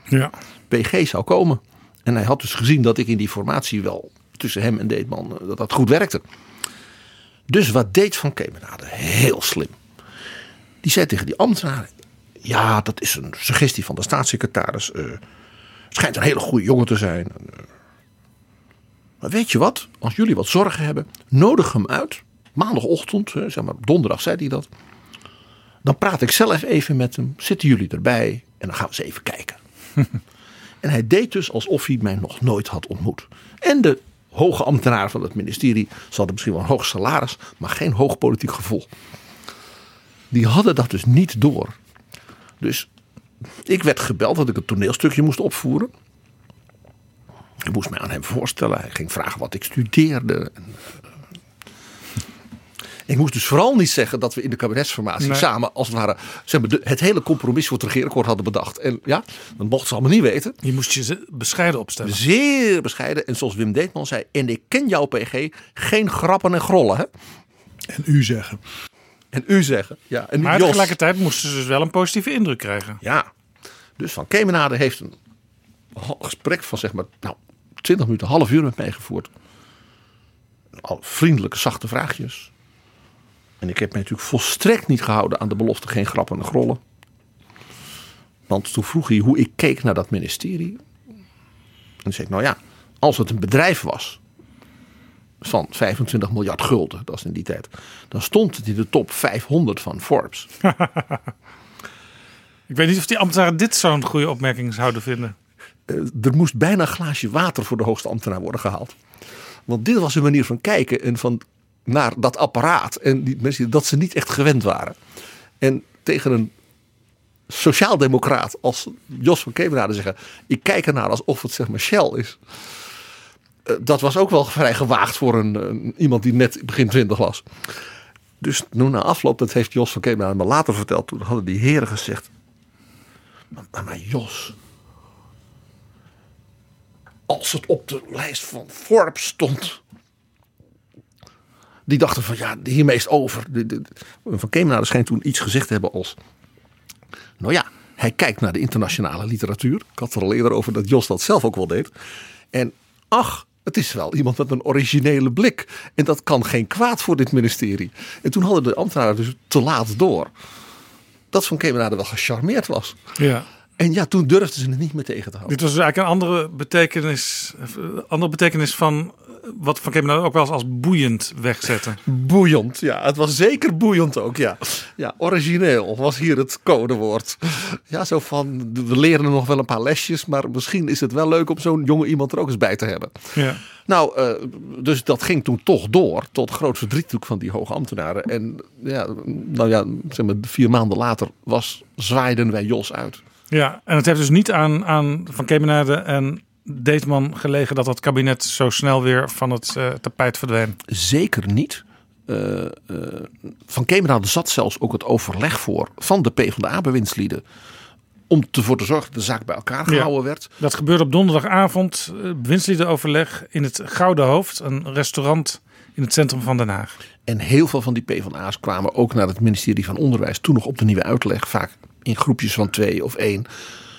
Ja. PG zou komen. En hij had dus gezien dat ik in die formatie wel tussen hem en Deetman, eh, dat dat goed werkte. Dus wat deed Van Kemenade? Heel slim. Die zei tegen die ambtenaren, ja dat is een suggestie van de staatssecretaris. eh, schijnt een hele goede jongen te zijn. Eh, Maar weet je wat, als jullie wat zorgen hebben, nodig hem uit. Maandagochtend, zeg maar donderdag zei hij dat. Dan praat ik zelf even met hem. Zitten jullie erbij? En dan gaan we eens even kijken. en hij deed dus alsof hij mij nog nooit had ontmoet. En de hoge ambtenaren van het ministerie, ze hadden misschien wel een hoog salaris, maar geen hoog politiek gevoel. Die hadden dat dus niet door. Dus ik werd gebeld dat ik een toneelstukje moest opvoeren. Ik moest mij aan hem voorstellen. Hij ging vragen wat ik studeerde. En, eh, Ik moest dus vooral niet zeggen dat we in de kabinetsformatie Nee. samen als het ware zeg maar, de- het hele compromis voor het regeerakkoord hadden bedacht. En ja, dat mochten ze allemaal niet weten. Je moest je bescheiden opstellen. Zeer bescheiden. En zoals Wim Deetman zei, en ik ken jouw PG, geen grappen en grollen. Hè? En u zeggen. En u zeggen. Ja, en Maar Jos. tegelijkertijd moesten ze dus wel een positieve indruk krijgen. Ja. Dus Van Kemenade heeft een gesprek van zeg maar nou, 20 minuten, half uur met mij gevoerd. Al vriendelijke, zachte vraagjes. En ik heb mij natuurlijk volstrekt niet gehouden aan de belofte geen grappen en grollen. Want toen vroeg hij hoe ik keek naar dat ministerie. En toen zei ik, nou ja, als het een bedrijf was van 25 miljard gulden, dat is in die tijd, dan stond het in de top 500 van Forbes. Ik weet niet of die ambtenaren dit zo'n goede opmerking zouden vinden. Eh, er moest bijna een glaasje water voor de hoogste ambtenaar worden gehaald. Want dit was een manier van kijken en van naar dat apparaat. En die mensen dat ze niet echt gewend waren. En tegen een sociaaldemocraat als Jos van Kemenade zeggen... ik kijk ernaar alsof het zeg maar Shell is. Eh, Dat was ook wel vrij gewaagd voor een, iemand die net begin twintig was. Dus toen na afloop, dat heeft Jos van Kemenade me later verteld... toen hadden die heren gezegd... maar, maar, Jos, als het op de lijst van Forbes stond. Die dachten van ja, hiermee is het over. Van Kemenade schijnt toen iets gezegd te hebben als... Nou ja, hij kijkt naar de internationale literatuur. Ik had er al eerder over dat Jos dat zelf ook wel deed. En ach, het is wel iemand met een originele blik. En dat kan geen kwaad voor dit ministerie. En toen hadden de ambtenaren dus te laat door. Dat Van Kemenade wel gecharmeerd was. Ja. En ja, toen durfden ze het niet meer tegen te houden. Dit was dus eigenlijk een andere betekenis, eh, andere betekenis van wat Van Kemenade ook wel eens als boeiend wegzetten. Boeiend, ja. Het was zeker boeiend ook, ja. Ja, origineel was hier het codewoord. Ja, zo van, we leren nog wel een paar lesjes, maar misschien is het wel leuk om zo'n jonge iemand er ook eens bij te hebben. Ja. Nou, uh, dus dat ging toen toch door, tot groot verdriet van die hoge ambtenaren. En ja, nou ja, zeg maar, vier maanden later was, zwaaiden wij Jos uit. Ja, en het heeft dus niet aan, aan Van Kemenade en Deetman gelegen dat dat kabinet zo snel weer van het uh, tapijt verdween? Zeker niet. Uh, uh, van Kemenade zat zelfs ook het overleg voor van de PvdA-bewindslieden. Om ervoor te zorgen dat de zaak bij elkaar gehouden werd. Dat gebeurde op donderdagavond. Bewindsliedenoverleg in het Gouden Hoofd. Een restaurant in het centrum van Den Haag. En heel veel van die PvdA's kwamen ook naar het ministerie van Onderwijs. Toen nog op de nieuwe uitleg. Vaak in groepjes van twee of één.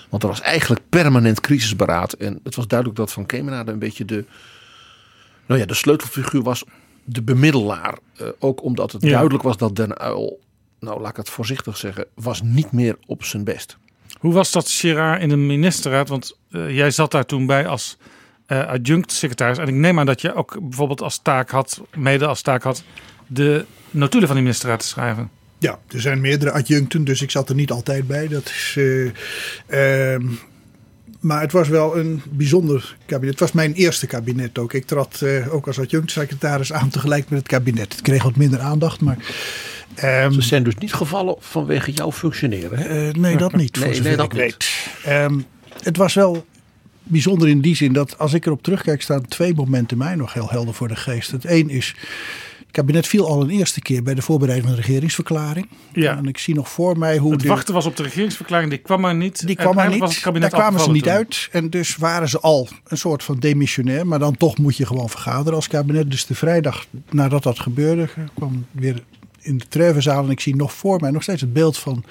Want er was eigenlijk permanent crisisberaad. En het was duidelijk dat Van Kemenade een beetje de, nou ja, de sleutelfiguur was. De bemiddelaar. Uh, ook omdat het duidelijk was dat Den Uil, nou laat ik het voorzichtig zeggen, was niet meer op zijn best. Hoe was dat, Gerard, in de ministerraad? Want uh, jij zat daar toen bij als uh, adjunct-secretaris. En ik neem aan dat je ook bijvoorbeeld als taak had, mede als taak had, de notulen van die ministerraad te schrijven. Ja, er zijn meerdere adjuncten, dus ik zat er niet altijd bij. Dat is, uh, uh, maar het was wel een bijzonder kabinet. Het was mijn eerste kabinet ook. Ik trad uh, ook als adjunct-secretaris aan tegelijk met het kabinet. Het kreeg wat minder aandacht, maar... Um, Ze zijn dus niet gevallen vanwege jouw functioneren? Hè? nee, dat niet. nee, nee, dat ik weet. Um, het was wel bijzonder in die zin dat als ik erop terugkijk, staan twee momenten mij nog heel helder voor de geest. Het een is kabinet viel al een eerste keer bij de voorbereiding van de regeringsverklaring. Ja. En ik zie nog voor mij hoe. Het de, wachten was op de regeringsverklaring, die kwam maar niet. Die kwam maar niet. Was Daar kwamen ze niet uit. En dus waren ze al een soort van demissionair. Maar dan toch moet je gewoon vergaderen als kabinet. Dus de vrijdag nadat dat gebeurde, kwam weer in de Treuvenzaal. En ik zie nog voor mij nog steeds het beeld van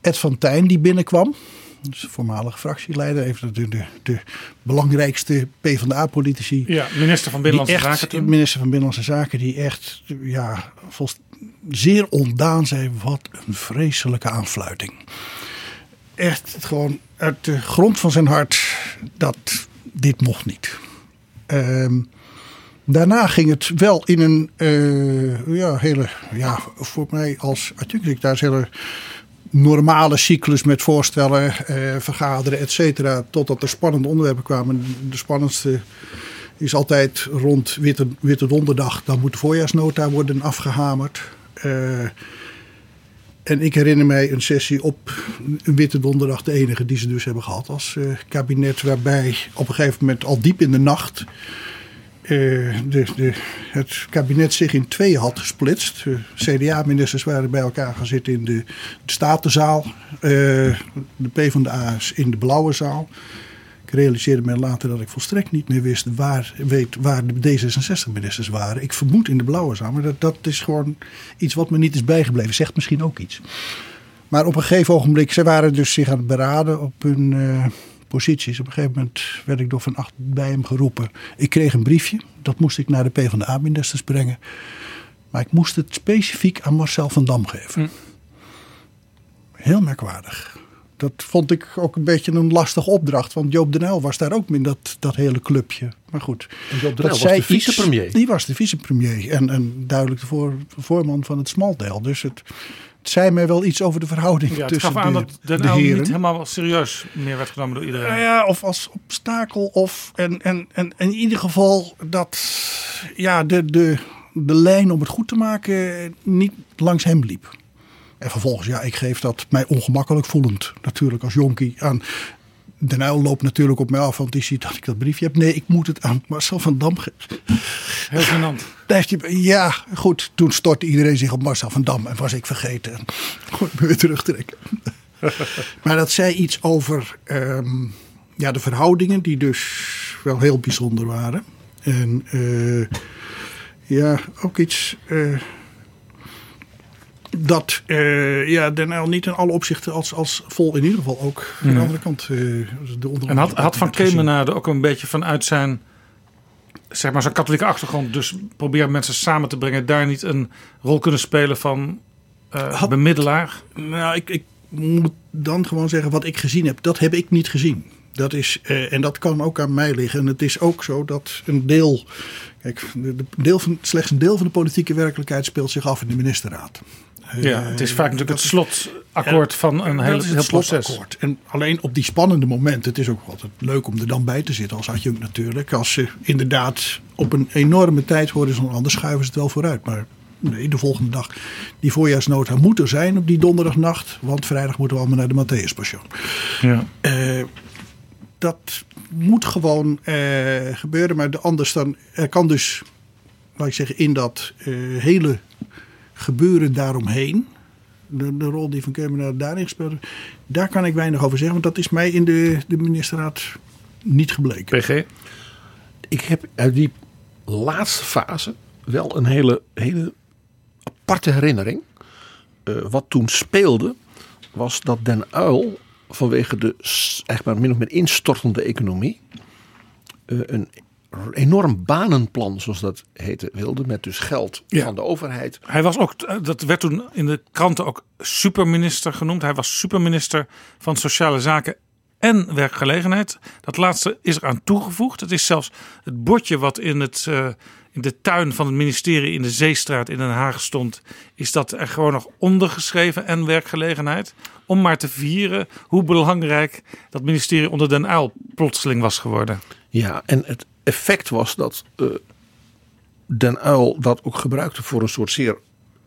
Ed van Tijn die binnenkwam dus voormalige fractieleider, even de, de, de belangrijkste PvdA-politici. Ja, minister van Binnenlandse Zaken. Toen. Minister van Binnenlandse Zaken, die echt ja, volst, zeer ontdaan zei: wat een vreselijke aanfluiting. Echt gewoon uit de grond van zijn hart dat dit mocht niet. Um, Daarna ging het wel in een uh, ja, hele, ja, voor mij als adjunct-secretaris, hele normale cyclus met voorstellen, eh, vergaderen, et cetera. Totdat er spannende onderwerpen kwamen. De spannendste is altijd rond Witte, Witte Donderdag. Dan moet de voorjaarsnota worden afgehamerd. Uh, en ik herinner mij een sessie op een Witte Donderdag, de enige die ze dus hebben gehad als uh, kabinet. Waarbij op een gegeven moment al diep in de nacht de, het kabinet zich in twee had gesplitst. CDA-ministers waren bij elkaar gaan zitten in de, de Statenzaal. Uh, de PvdA's in de Blauwe Zaal. Ik realiseerde me later dat ik volstrekt niet meer wist waar, weet, waar de D66-ministers waren. Ik vermoed in de Blauwe Zaal, maar dat, dat is gewoon iets wat me niet is bijgebleven. Zegt misschien ook iets. Maar op een gegeven ogenblik, ze waren dus zich aan het beraden op hun... Posities. Op een gegeven moment werd ik door Van Acht bij hem geroepen. Ik kreeg een briefje. Dat moest ik naar de PvdA-ministers brengen. Maar ik moest het specifiek aan Marcel van Dam geven. Hm. Heel merkwaardig. Dat vond ik ook een beetje een lastige opdracht. Want Joop den Uyl was daar ook in dat, dat hele clubje. Maar goed. En Joop den Uyl was de vicepremier. Die was de vicepremier. En, en duidelijk de voor, voorman van het smaldeel. Dus het zei mij wel iets over de verhouding ja, tussen gaf aan dat Den de heren. niet helemaal serieus meer werd genomen door iedereen. ja, of als obstakel. Of, en, en, en, in ieder geval dat ja, de, de, de lijn om het goed te maken niet langs hem liep. En vervolgens, ja, ik geef dat mij ongemakkelijk voelend natuurlijk als jonkie aan de Uyl loopt natuurlijk op mij af, want die ziet dat ik dat briefje heb. Nee, ik moet het aan Marcel van Dam geven. Heel gênant. Ja, goed. Toen stortte iedereen zich op Marcel van Dam en was ik vergeten. Ik me weer terugtrekken. maar dat zei iets over um, ja, de verhoudingen, die dus wel heel bijzonder waren. En uh, ja, ook iets. Uh, dat uh, ja, Den Uyl niet in alle opzichten als, als vol in ieder geval ook van de andere kant uh, de En had, had Van Kemenade ook een beetje vanuit zijn zeg maar zijn katholieke achtergrond dus proberen mensen samen te brengen daar niet een rol kunnen spelen van uh, bemiddelaar? Nou, ik, ik moet dan gewoon zeggen wat ik gezien heb, dat heb ik niet gezien. Dat is, eh, en dat kan ook aan mij liggen. En het is ook zo dat een deel. Kijk, de, de deel van, slechts een deel van de politieke werkelijkheid speelt zich af in de ministerraad. Ja, het is vaak natuurlijk het slotakkoord van een heel, heel proces. slotakkoord. En alleen op die spannende momenten, het is ook altijd leuk om er dan bij te zitten als adjunct natuurlijk. Als ze inderdaad op een enorme tijdhorizon, anders schuiven ze het wel vooruit. Maar nee, de volgende dag, die voorjaarsnota moet er zijn op die donderdagnacht. Want vrijdag moeten we allemaal naar de Matthäus Passion. Ja. Eh, dat moet gewoon eh, gebeuren. Maar de- anders dan, er kan dus, laat ik zeggen, in dat eh, hele gebeuren daaromheen. De, de rol die Van Kemenaar daarin gespeeld heeft. Daar kan ik weinig over zeggen. Want dat is mij in de, de ministerraad niet gebleken. PG? Ik heb uit die laatste fase wel een hele, hele aparte herinnering. Eh, wat toen speelde, was dat Den Uil vanwege de echt maar min of meer instortende economie. eh, een enorm banenplan, zoals dat heette, wilde. Met dus geld Ja. van de overheid. Hij was ook, dat werd toen in de kranten ook superminister genoemd. Hij was superminister van Sociale Zaken en Werkgelegenheid. Dat laatste is er aan toegevoegd. Het is zelfs het bordje wat in, het, eh, in de tuin van het ministerie in de Zeestraat in Den Haag stond. Is dat er gewoon nog ondergeschreven en werkgelegenheid. Om maar te vieren hoe belangrijk dat ministerie onder Den Uyl plotseling was geworden. Ja, en het effect was dat eh, Den Uil dat ook gebruikte voor een soort zeer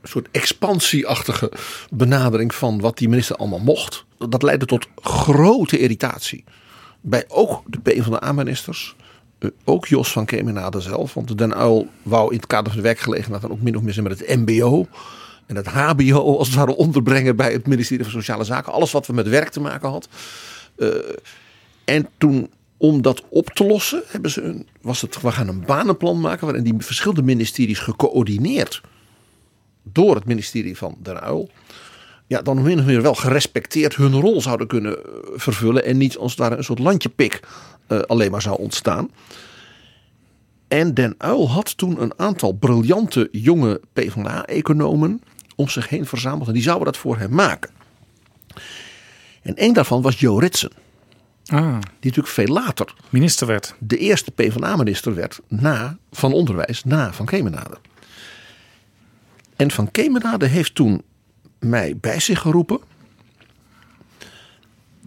soort expansieachtige benadering van wat die minister allemaal mocht. Dat leidde tot grote irritatie bij ook de PvdA-ministers. eh, Ook Jos van Kemenade zelf. Want Den Uil wou in het kader van de werkgelegenheid dan ook min of meer met het mbo. En het hbo als het ware onderbrengen bij het ministerie van Sociale Zaken. Alles wat we met werk te maken had. Eh, en toen, om dat op te lossen, hebben ze een, was het, we gaan een banenplan maken waarin die verschillende ministeries gecoördineerd door het ministerie van Den Uyl, ja, dan min of meer wel gerespecteerd hun rol zouden kunnen eh, vervullen en niet als ware een soort landjepik eh, alleen maar zou ontstaan. En Den Uyl had toen een aantal briljante jonge PvdA-economen om zich heen verzameld en die zouden dat voor hem maken. En een daarvan was Jo Ritsen. Ah, Die natuurlijk veel later minister werd. de eerste PvdA-minister werd na, van onderwijs na Van Kemenade. En Van Kemenade heeft toen mij bij zich geroepen.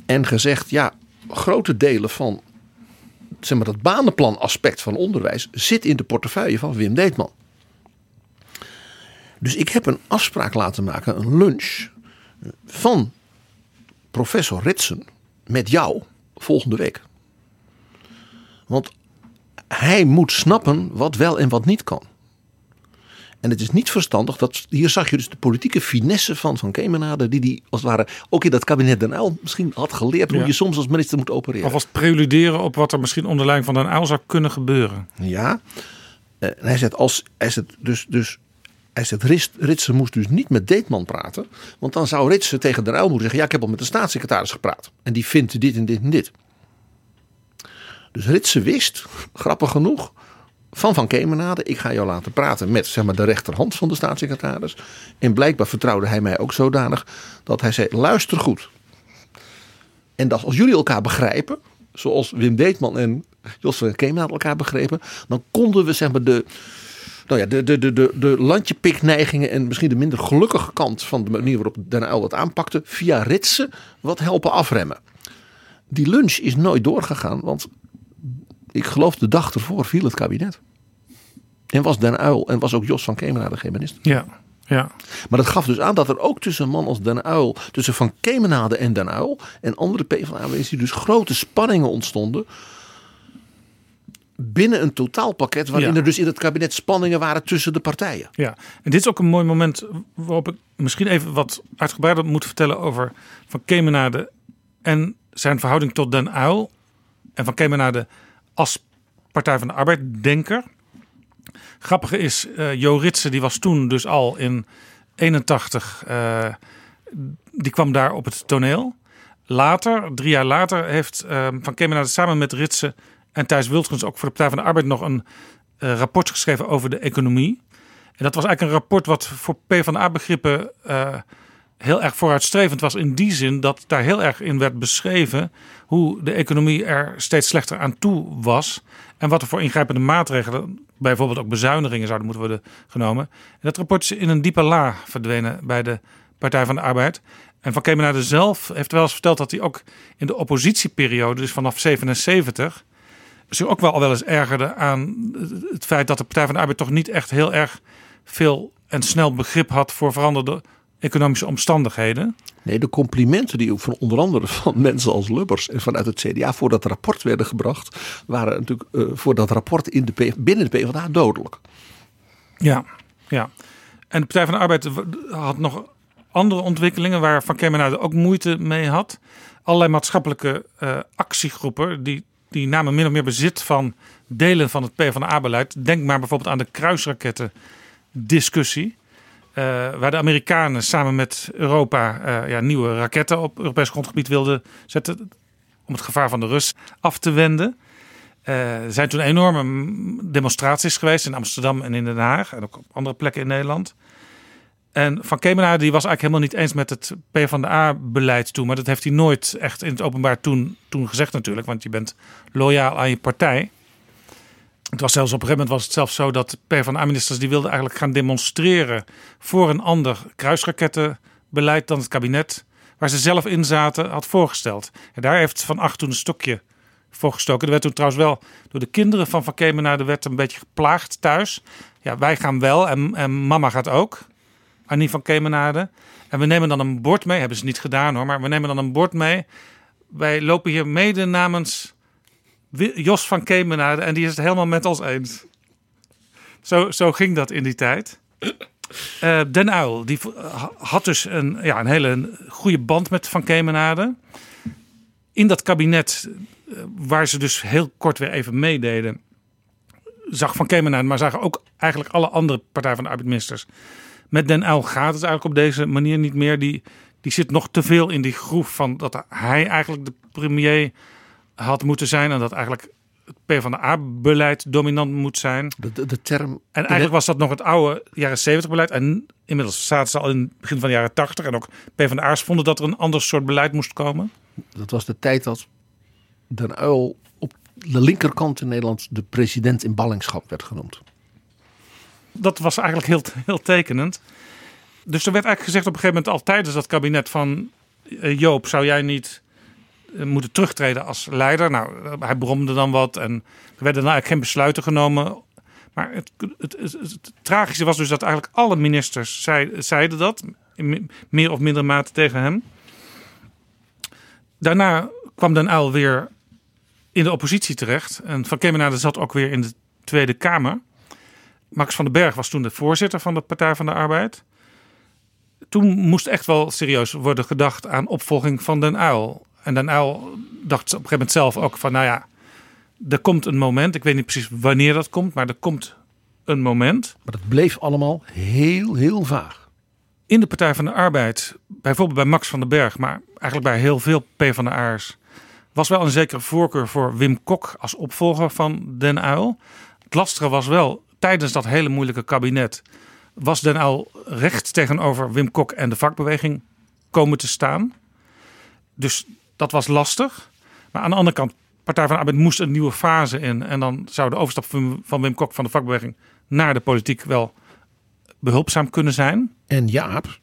En gezegd, ja, grote delen van zeg maar, dat banenplan aspect van onderwijs zit in de portefeuille van Wim Deetman. Dus ik heb een afspraak laten maken, een lunch van professor Ritsen met jou volgende week. Want hij moet snappen wat wel en wat niet kan. En het is niet verstandig dat. Hier zag je dus de politieke finesse van Van Kemenade. die die als het ware ook in dat kabinet Den Uyl misschien had geleerd. hoe Ja. je soms als minister moet opereren. Alvast preluderen op wat er misschien onder leiding van Den Uyl zou kunnen gebeuren. Ja. Eh, En hij zegt, als, hij zegt dus, dus hij zegt, Rits- Ritsen moest dus niet met Deetman praten. Want dan zou Ritsen tegen Den Uyl moeten zeggen, ja ik heb al met de staatssecretaris gepraat. En die vindt dit en dit en dit. Dus Ritsen wist, grappig genoeg, van Van Kemenade, ik ga jou laten praten met zeg maar, de rechterhand van de staatssecretaris. En blijkbaar vertrouwde hij mij ook zodanig dat hij zei, luister goed. En dat als jullie elkaar begrijpen, zoals Wim Deetman en Jos van Kemenade elkaar begrepen, dan konden we zeg maar de, nou ja, de, de, de, de, de landjepikneigingen en misschien de minder gelukkige kant van de manier waarop Den Uyl dat aanpakte, via ritsen wat helpen afremmen. Die lunch is nooit doorgegaan, want ik geloof de dag ervoor viel het kabinet. En was Den Uyl en was ook Jos van Kemenade geen minister. Ja, ja. Maar dat gaf dus aan dat er ook tussen een man als Den Uyl, tussen Van Kemenade en Den Uyl en andere PvdA-ministers dus grote spanningen ontstonden binnen een totaalpakket waarin Ja. er dus in het kabinet spanningen waren tussen de partijen. Ja, en dit is ook een mooi moment waarop ik misschien even wat uitgebreider moet vertellen over Van Kemenade en zijn verhouding tot Den Uyl. En Van Kemenade als Partij van de Arbeid-denker. Grappige is, eh Jo Ritsen die was toen dus al in 81, eh, die kwam daar op het toneel. Later, drie jaar later, heeft eh, Van Kemenade samen met Ritsen en Thijs Wildgens ook voor de Partij van de Arbeid nog een eh, rapport geschreven over de economie. En dat was eigenlijk een rapport wat voor PvdA-begrippen eh heel erg vooruitstrevend was in die zin dat daar heel erg in werd beschreven hoe de economie er steeds slechter aan toe was. En wat er voor ingrijpende maatregelen, bijvoorbeeld ook bezuinigingen, zouden moeten worden genomen. En dat rapport is in een diepe la verdwenen bij de Partij van de Arbeid. En Van Kemenade zelf heeft wel eens verteld dat hij ook in de oppositieperiode, dus vanaf 77, zich ook wel al wel eens ergerde aan het feit dat de Partij van de Arbeid toch niet echt heel erg veel en snel begrip had voor veranderde economische omstandigheden. Nee, de complimenten die ook van onder andere van mensen als Lubbers en vanuit het CDA voor dat rapport werden gebracht, waren natuurlijk uh, voor dat rapport in de, binnen de PvdA dodelijk. Ja, ja. En de Partij van de Arbeid had nog andere ontwikkelingen waar Van Kemenade ook moeite mee had. Allerlei maatschappelijke uh, actiegroepen die, die namen min of meer bezit van delen van het PvdA-beleid. Denk maar bijvoorbeeld aan de kruisraketten discussie. Uh, waar de Amerikanen samen met Europa uh, ja, nieuwe raketten op Europees grondgebied wilden zetten. Om het gevaar van de Rus af te wenden. Uh, er zijn toen enorme demonstraties geweest in Amsterdam en in Den Haag. En ook op andere plekken in Nederland. En Van Kemenaar die was eigenlijk helemaal niet eens met het PvdA-beleid toen. Maar dat heeft hij nooit echt in het openbaar toen, toen gezegd natuurlijk. Want je bent loyaal aan je partij. Het was zelfs op een gegeven moment was het zelfs zo dat PvdA-ministers die wilden eigenlijk gaan demonstreren voor een ander kruisrakettenbeleid dan het kabinet waar ze zelf in zaten had voorgesteld. En daar heeft Van Acht toen een stokje voor gestoken. Er werd toen trouwens wel door de kinderen van Van Kemenaar de wet een beetje geplaagd thuis. Ja, wij gaan wel en, en mama gaat ook. Annie van Kemenade. En we nemen dan een bord mee. Hebben ze niet gedaan hoor, maar we nemen dan een bord mee. Wij lopen hier mede namens Jos van Kemenade en die is het helemaal met ons eens. Zo, zo ging dat in die tijd. Uh, Den Uil die had dus een, ja, een hele goede band met Van Kemenade. In dat kabinet, eh, waar ze dus heel kort weer even meededen, zag Van Kemenade, maar zagen ook eigenlijk alle andere Partij van de Arbeidministers. Met Den Uil gaat het eigenlijk op deze manier niet meer. Die, die zit nog te veel in die groef van dat hij eigenlijk de premier had moeten zijn. En dat eigenlijk het PvdA-beleid dominant moet zijn. De, de, term... En eigenlijk was dat nog het oude jaren 70 beleid. En inmiddels zaten ze al in het begin van de jaren 80. En ook PvdA'ers vonden dat er een ander soort beleid moest komen. Dat was de tijd dat Den Uil op de linkerkant in Nederland de president in ballingschap werd genoemd. Dat was eigenlijk heel, heel tekenend. Dus er werd eigenlijk gezegd op een gegeven moment al tijdens dat kabinet van eh, Joop, zou jij niet eh, moeten terugtreden als leider. Nou, hij bromde dan wat en er werden eigenlijk geen besluiten genomen. Maar het, het, tragische was dus dat eigenlijk alle ministers zeiden dat, in meer of mindere mate tegen hem. Daarna kwam Den Uyl weer in de oppositie terecht. En Van Kemenade zat ook weer in de Tweede Kamer. Max van den Berg was toen de voorzitter van de Partij van de Arbeid. Toen moest echt wel serieus worden gedacht aan opvolging van Den Uyl. En Den Uyl dacht op een gegeven moment zelf ook van, nou ja, er komt een moment. Ik weet niet precies wanneer dat komt, maar er komt een moment. Maar dat bleef allemaal heel, heel vaag. In de Partij van de Arbeid, bijvoorbeeld bij Max van den Berg, maar eigenlijk bij heel veel PvdA'ers, was wel een zekere voorkeur voor Wim Kok als opvolger van Den Uyl. Het lastige was wel, tijdens dat hele moeilijke kabinet was Den Uyl recht tegenover Wim Kok en de vakbeweging komen te staan. Dus dat was lastig. Maar aan de andere kant, Partij van de Arbeid moest een nieuwe fase in. En dan zou de overstap van Wim Kok van de vakbeweging naar de politiek wel behulpzaam kunnen zijn. En Jaap,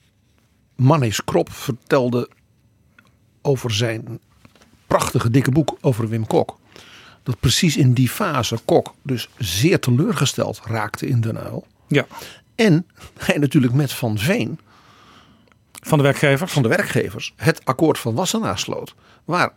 Mannes Krop vertelde over zijn prachtige dikke boek over Wim Kok. Dat precies in die fase Kok dus zeer teleurgesteld raakte in Den Uyl. Ja. En hij natuurlijk met Van Veen van de werkgevers? Van de werkgevers. Het akkoord van Wassenaar sloot. Waar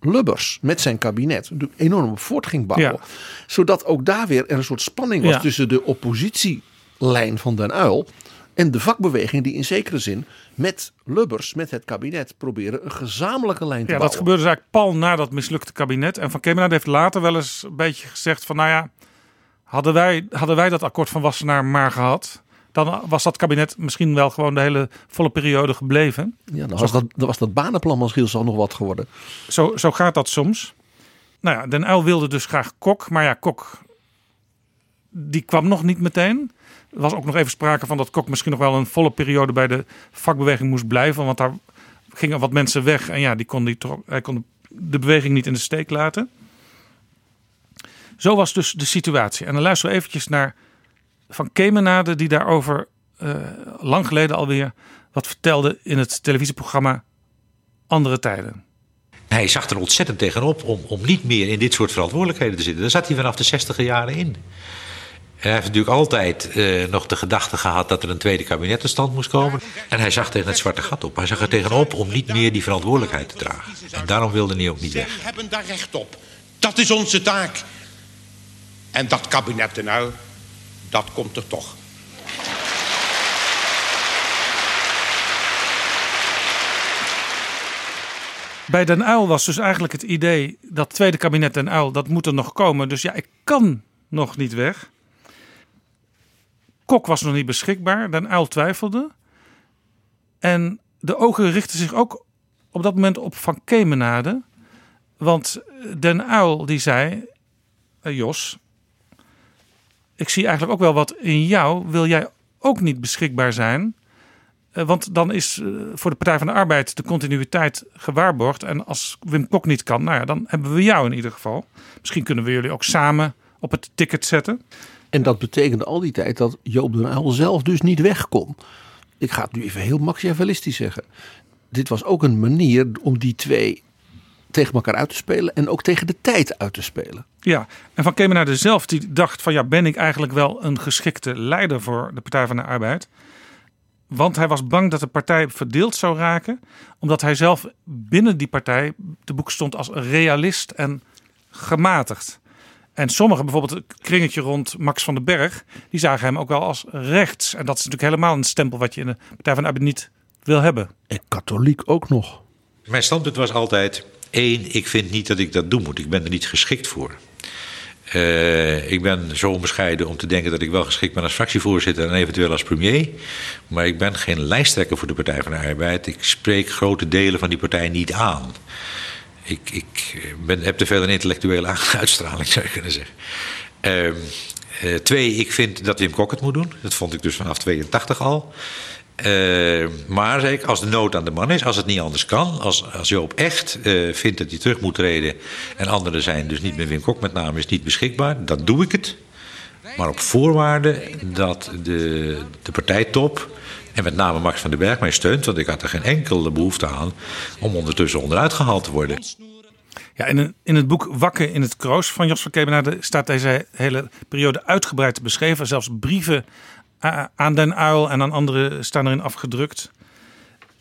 Lubbers met zijn kabinet enorm op voort ging bouwen. Zodat ook daar weer een soort spanning was tussen de oppositielijn van Den Uil. En de vakbeweging die in zekere zin met Lubbers, met het kabinet, proberen een gezamenlijke lijn te ja, bouwen. Dat gebeurde dus eigenlijk pal na dat mislukte kabinet. En Van Kemenade heeft later wel eens een beetje gezegd van nou ja, hadden wij, hadden wij dat akkoord van Wassenaar maar gehad dan was dat kabinet misschien wel gewoon de hele volle periode gebleven. Ja, dan was, dat, dan was dat banenplan misschien zo nog wat geworden. Zo, zo gaat dat soms. Nou ja, Den Uyl wilde dus graag Kok. Maar ja, Kok die kwam nog niet meteen. Was ook nog even sprake van dat Kok misschien nog wel een volle periode bij de vakbeweging moest blijven. Want daar gingen wat mensen weg en ja, die kon die, hij kon de beweging niet in de steek laten. Zo was dus de situatie. En dan luisteren we eventjes naar Van Kemenade, die daarover uh, lang geleden alweer wat vertelde in het televisieprogramma Andere Tijden. Hij zag er ontzettend tegenop om, om niet meer in dit soort verantwoordelijkheden te zitten. Daar zat hij vanaf de zestiger jaren in. Hij heeft natuurlijk altijd uh, nog de gedachte gehad dat er een tweede kabinet tot stand moest komen. En hij zag tegen het zwarte gat op. Hij zag er tegenop om niet meer die verantwoordelijkheid te dragen. En daarom wilde hij ook niet weg. We hebben daar recht op. Dat is onze taak. En dat kabinet nou, dat komt er toch. Bij Den Uil was dus eigenlijk het idee dat tweede kabinet Den Uil, dat moet er nog komen. Dus ja, ik kan nog niet weg. Kok was nog niet beschikbaar. Den Uil twijfelde. En de ogen richtten zich ook op dat moment op Van Kemenade. Want Den Uil die zei, eh, Jos, ik zie eigenlijk ook wel wat in jou. Wil jij ook niet beschikbaar zijn? Eh, want dan is eh, voor de Partij van de Arbeid de continuïteit gewaarborgd. En als Wim Kok niet kan, nou ja, dan hebben we jou in ieder geval. Misschien kunnen we jullie ook samen op het ticket zetten. En dat betekende al die tijd dat Joop den Uyl zelf dus niet weg kon. Ik ga het nu even heel machiavellistisch zeggen. Dit was ook een manier om die twee tegen elkaar uit te spelen en ook tegen de tijd uit te spelen. Ja, en Van Kemenade zelf die dacht van ja, ben ik eigenlijk wel een geschikte leider voor de Partij van de Arbeid? Want hij was bang dat de partij verdeeld zou raken, omdat hij zelf binnen die partij te boek stond als realist en gematigd. En sommigen, bijvoorbeeld het kringetje rond Max van den Berg, die zagen hem ook wel als rechts. En dat is natuurlijk helemaal een stempel wat je in de Partij van de Arbeid niet wil hebben. En katholiek ook nog. Mijn standpunt was altijd: één, ik vind niet dat ik dat doen moet. Ik ben er niet geschikt voor. Uh, ik ben zo onbescheiden om te denken dat ik wel geschikt ben als fractievoorzitter en eventueel als premier. Maar ik ben geen lijsttrekker voor de Partij van de Arbeid. Ik spreek grote delen van die partij niet aan. Ik, ik ben, heb te veel een intellectuele uitstraling, zou je kunnen zeggen. Uh, uh, twee, ik vind dat Wim Kok het moet doen. Dat vond ik dus vanaf 82 al. Uh, maar als de nood aan de man is, als het niet anders kan, als, als Joop echt uh, vindt dat hij terug moet treden en anderen zijn, dus niet meer Wim Kok met name, is niet beschikbaar, dan doe ik het. Maar op voorwaarde dat de, de partijtop, en met name Max van den Berg, mij steunt, want ik had er geen enkele behoefte aan om ondertussen onderuit gehaald te worden. Ja, in, het boek Wakken in het Kroos van Jos van Kemenade staat deze hele periode uitgebreid beschreven. Zelfs brieven aan Den Uil en aan anderen staan erin afgedrukt.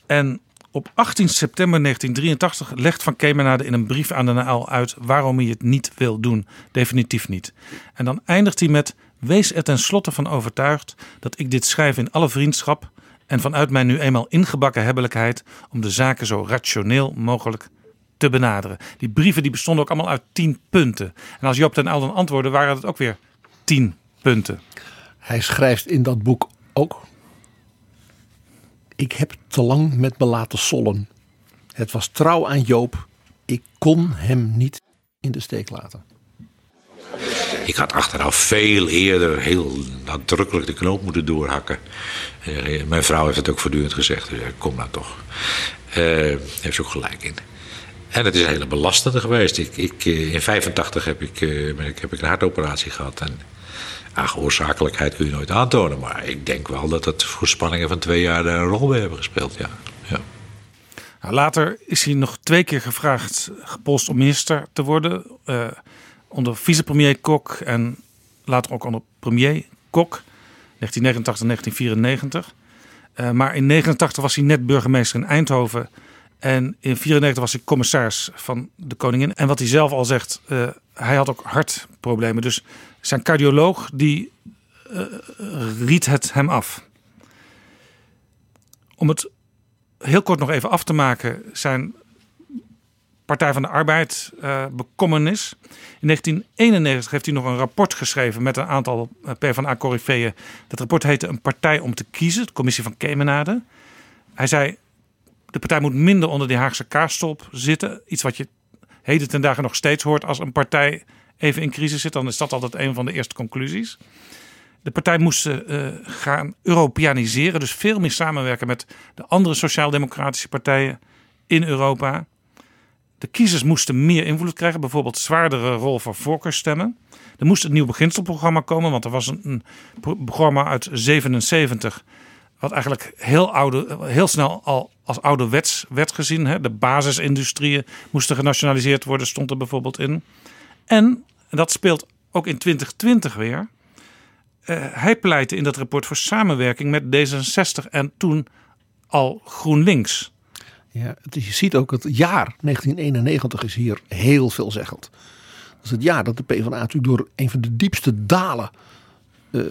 En op 18 september 1983 legt Van Kemenade in een brief aan Den Uil uit waarom hij het niet wil doen. Definitief niet. En dan eindigt hij met: Wees er tenslotte van overtuigd dat ik dit schrijf in alle vriendschap en vanuit mijn nu eenmaal ingebakken hebbelijkheid om de zaken zo rationeel mogelijk te benaderen. Die brieven die bestonden ook allemaal uit tien punten. En als Joop den Uyl dan antwoordde, waren het ook weer tien punten. Hij schrijft in dat boek ook. Ik heb te lang met me laten sollen. Het was trouw aan Joop. Ik kon hem niet in de steek laten. Ik had achteraf veel eerder heel nadrukkelijk de knoop moeten doorhakken. Eh, mijn vrouw heeft het ook voortdurend gezegd. Dus kom nou toch. Uh, heeft ze ook gelijk in. En het is een hele belastende geweest. Ik, ik, eh, in 85 heb ik, heb ik een hartoperatie gehad. En Ach, oorzakelijkheid kun je nooit aantonen. Maar ik denk wel dat het voor spanningen van twee jaar daar een rol bij hebben gespeeld. Ja. ja. Nou, later is hij nog twee keer gevraagd, gepolst om minister te worden. Onder vicepremier Kok en later ook onder premier Kok. 1989 1994. Uh, maar in 1989 was hij net burgemeester in Eindhoven. En in 1994 was hij commissaris van de koningin. En wat hij zelf al zegt, uh, hij had ook hartproblemen. Dus zijn cardioloog die uh, riet het hem af. Om het heel kort nog even af te maken, zijn Partij van de Arbeid uh, bekommernis. In 1991 heeft hij nog een rapport geschreven met een aantal PvdA-corifeeën. Dat rapport heette Een Partij om te kiezen, de commissie van Kemenade. Hij zei, de partij moet minder onder die Haagse kaarstop zitten. Iets wat je heden ten dagen nog steeds hoort als een partij even in crisis zit, dan is dat altijd een van de eerste conclusies. De partij moest uh, gaan Europeaniseren, dus veel meer samenwerken met de andere sociaal-democratische partijen in Europa. De kiezers moesten meer invloed krijgen, bijvoorbeeld zwaardere rol voor voorkeurstemmen. Er moest een nieuw beginselprogramma komen, want er was een, programma uit 77 wat eigenlijk heel, oude, heel snel al als ouderwets werd gezien. Hè. De basisindustrieën moesten genationaliseerd worden, stond er bijvoorbeeld in. En, dat speelt ook in 2020 weer. Uh, hij pleitte in dat rapport voor samenwerking met D66 en toen al GroenLinks. Ja, je ziet ook het jaar 1991 is hier heel veelzeggend. Dat is het jaar dat de PvdA natuurlijk door een van de diepste dalen uh,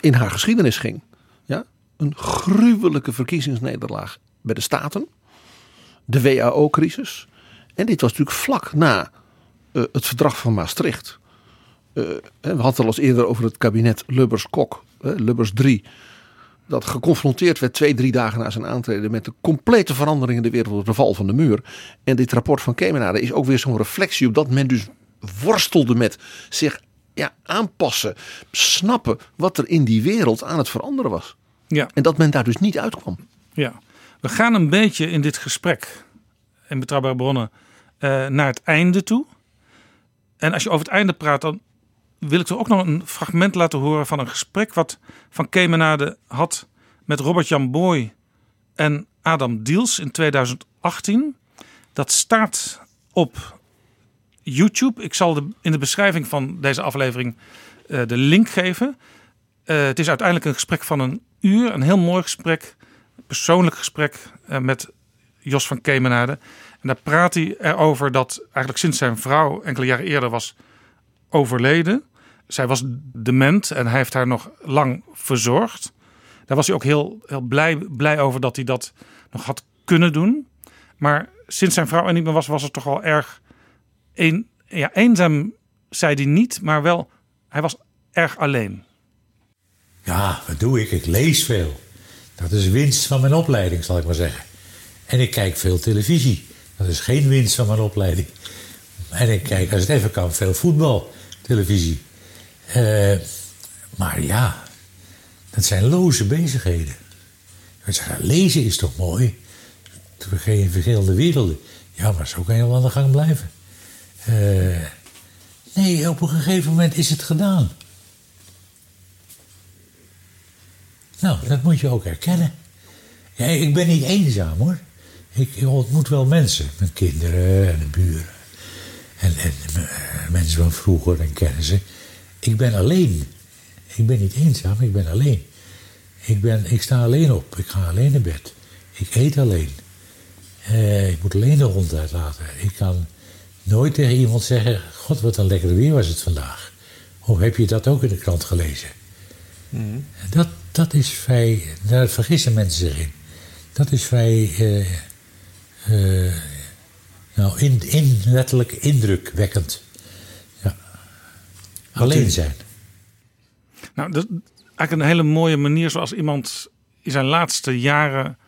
in haar geschiedenis ging. Ja? Een gruwelijke verkiezingsnederlaag bij de Staten. De WHO-crisis. En dit was natuurlijk vlak na uh, het verdrag van Maastricht. Uh, we hadden het al eens eerder over het kabinet Lubbers-Kok. Lubbers 3 dat geconfronteerd werd twee, drie dagen na zijn aantreden met de complete verandering in de wereld, de val van de muur. En dit rapport van Kemenade is ook weer zo'n reflectie op dat men dus worstelde met zich ja, aanpassen, snappen wat er in die wereld aan het veranderen was. Ja. En dat men daar dus niet uitkwam. Ja, we gaan een beetje in dit gesprek in Betrouwbare Bronnen uh, naar het einde toe. En als je over het einde praat, dan wil ik er ook nog een fragment laten horen van een gesprek wat Van Kemenade had met Robert-Jan Boy en Adam Diels in 2018. Dat staat op YouTube. Ik zal de, in de beschrijving van deze aflevering uh, de link geven. Uh, het is uiteindelijk een gesprek van een uur. Een heel mooi gesprek. Persoonlijk gesprek uh, met Jos van Kemenade. En daar praat hij erover dat eigenlijk sinds zijn vrouw enkele jaren eerder was overleden zij was dement en hij heeft haar nog lang verzorgd. Daar was hij ook heel, heel blij, blij over dat hij dat nog had kunnen doen. Maar sinds zijn vrouw er niet meer was, was het toch wel erg een, ja, eenzaam, zei hij niet, maar wel, hij was erg alleen. Ja, wat doe ik? Ik lees veel. Dat is winst van mijn opleiding, zal ik maar zeggen. En ik kijk veel televisie. Dat is geen winst van mijn opleiding. En ik kijk, als het even kan, veel voetbal, televisie. Uh, maar ja, dat zijn loze bezigheden. Lezen is toch mooi? In verschillende werelden. Ja, maar zo kan je wel aan de gang blijven. Uh, nee, op een gegeven moment is het gedaan. Nou, dat moet je ook erkennen. Ja, ik ben niet eenzaam hoor. Ik, ontmoet wel mensen, met kinderen en buren. En, en uh, mensen van vroeger en kennissen. Ik ben alleen. Ik ben niet eenzaam, ik ben alleen. Ik, ben, ik sta alleen op, ik ga alleen naar bed. Ik eet alleen. Uh, ik moet alleen de hond uitlaten. Ik kan nooit tegen iemand zeggen: God, wat een lekker weer was het vandaag. Of heb je dat ook in de krant gelezen? Mm. Dat, dat is vrij. Daar vergissen mensen zich in. Dat is vrij. Uh, uh, nou, in, in, letterlijk indrukwekkend. Alleen zijn. Nou, dat is eigenlijk een hele mooie manier zoals iemand in zijn laatste jaren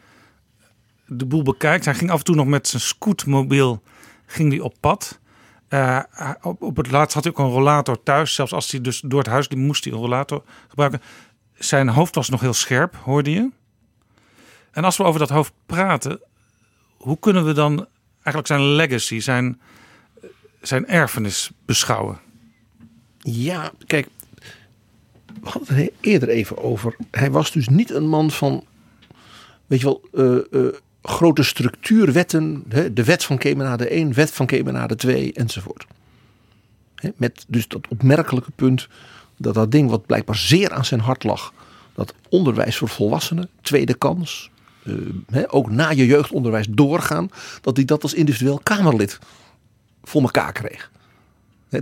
de boel bekijkt. Hij ging af en toe nog met zijn scootmobiel ging die op pad. Uh, op, op, het laatst had hij ook een rollator thuis. Zelfs als hij dus door het huis liep, moest hij een rollator gebruiken. Zijn hoofd was nog heel scherp, hoorde je. En als we over dat hoofd praten, hoe kunnen we dan eigenlijk zijn legacy, zijn, zijn erfenis beschouwen? Ja, kijk, we hadden het eerder even over. Hij was dus niet een man van, weet je wel, uh, uh, grote structuurwetten. Hè, de wet van Kemenade 1, wet van Kemenade 2 enzovoort. Hè, met dus dat opmerkelijke punt dat dat ding wat blijkbaar zeer aan zijn hart lag. Dat onderwijs voor volwassenen, tweede kans, hè, ook na je jeugdonderwijs doorgaan. Dat hij dat als individueel Kamerlid voor elkaar kreeg.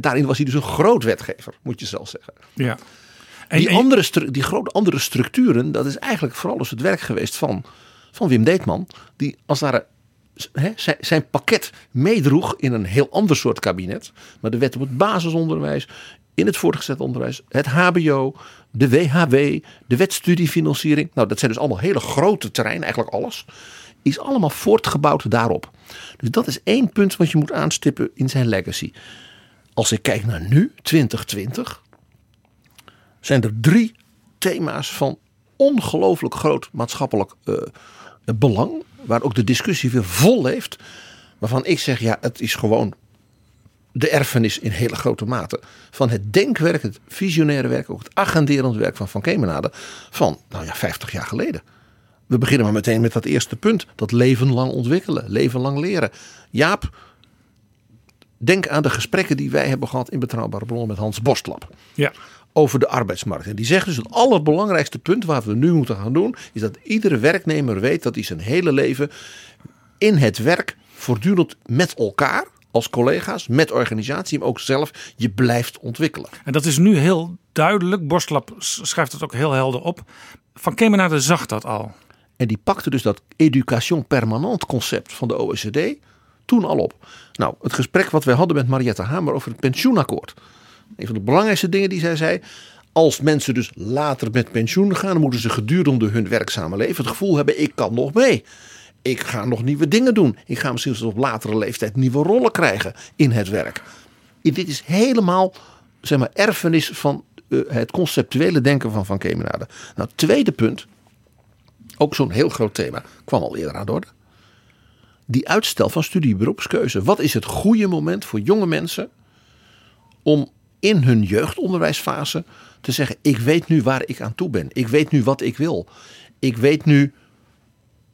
Daarin was hij dus een groot wetgever, moet je zelf zeggen. Ja. En, die, andere, die grote andere structuren, dat is eigenlijk vooral eens het werk geweest van, van Wim Deetman. Die als daar zijn, zijn pakket meedroeg in een heel ander soort kabinet. Maar de wet op het basisonderwijs, in het voortgezet onderwijs, het HBO, de WHW, de wet studiefinanciering. Nou, dat zijn dus allemaal hele grote terreinen, eigenlijk alles. Is allemaal voortgebouwd daarop. Dus dat is één punt wat je moet aanstippen in zijn legacy als ik kijk naar nu, 2020, zijn er drie thema's van ongelooflijk groot maatschappelijk uh, belang. Waar ook de discussie weer vol leeft. Waarvan ik zeg, ja, het is gewoon de erfenis in hele grote mate. Van het denkwerk, het visionaire werk, ook het agenderend werk van Van Kemenade. Van, nou ja, 50 jaar geleden. We beginnen maar meteen met dat eerste punt. Dat leven lang ontwikkelen, leven lang leren. Jaap, denk aan de gesprekken die wij hebben gehad in Betrouwbare Bronnen met Hans Bostlap. Ja. Over de arbeidsmarkt. En die zegt dus het allerbelangrijkste punt wat we nu moeten gaan doen. Is dat iedere werknemer weet dat hij zijn hele leven in het werk voortdurend met elkaar als collega's, met organisatie, maar ook zelf, je blijft ontwikkelen. En dat is nu heel duidelijk. Borstlap schrijft het ook heel helder op. Van Kemenade zag dat al. En die pakte dus dat education permanent concept van de OECD toen al op. Nou, het gesprek wat wij hadden met Mariette Hamer over het pensioenakkoord. Een van de belangrijkste dingen die zij zei. Als mensen dus later met pensioen gaan, moeten ze gedurende hun werkzame leven het gevoel hebben: ik kan nog mee. Ik ga nog nieuwe dingen doen. Ik ga misschien op latere leeftijd nieuwe rollen krijgen in het werk. Dit is helemaal zeg maar, erfenis van uh, het conceptuele denken van Van Kemenade. Nou, tweede punt, ook zo'n heel groot thema, kwam al eerder aan de orde. Die uitstel van studie-beroepskeuze. Wat is het goede moment voor jonge mensen om in hun jeugdonderwijsfase te zeggen: Ik weet nu waar ik aan toe ben. Ik weet nu wat ik wil. Ik weet nu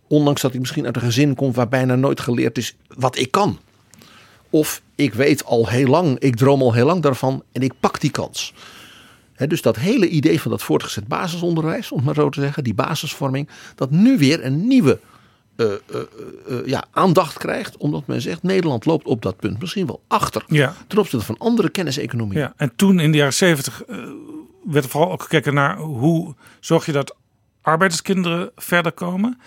Ondanks dat ik misschien uit een gezin kom waar bijna nooit geleerd is wat ik kan. Of ik weet al heel lang, ik droom al heel lang daarvan en ik pak die kans. dus dat hele idee van dat voortgezet basisonderwijs, om maar zo te zeggen, die basisvorming, dat nu weer een nieuwe uh, uh, ja, aandacht krijgt. Omdat men zegt, Nederland loopt op dat punt misschien wel achter. Ja. Ten opzichte van andere kenniseconomieën. Ja, en toen in de jaren zeventig werd er vooral ook gekeken naar hoe zorg je dat arbeiderskinderen verder komen.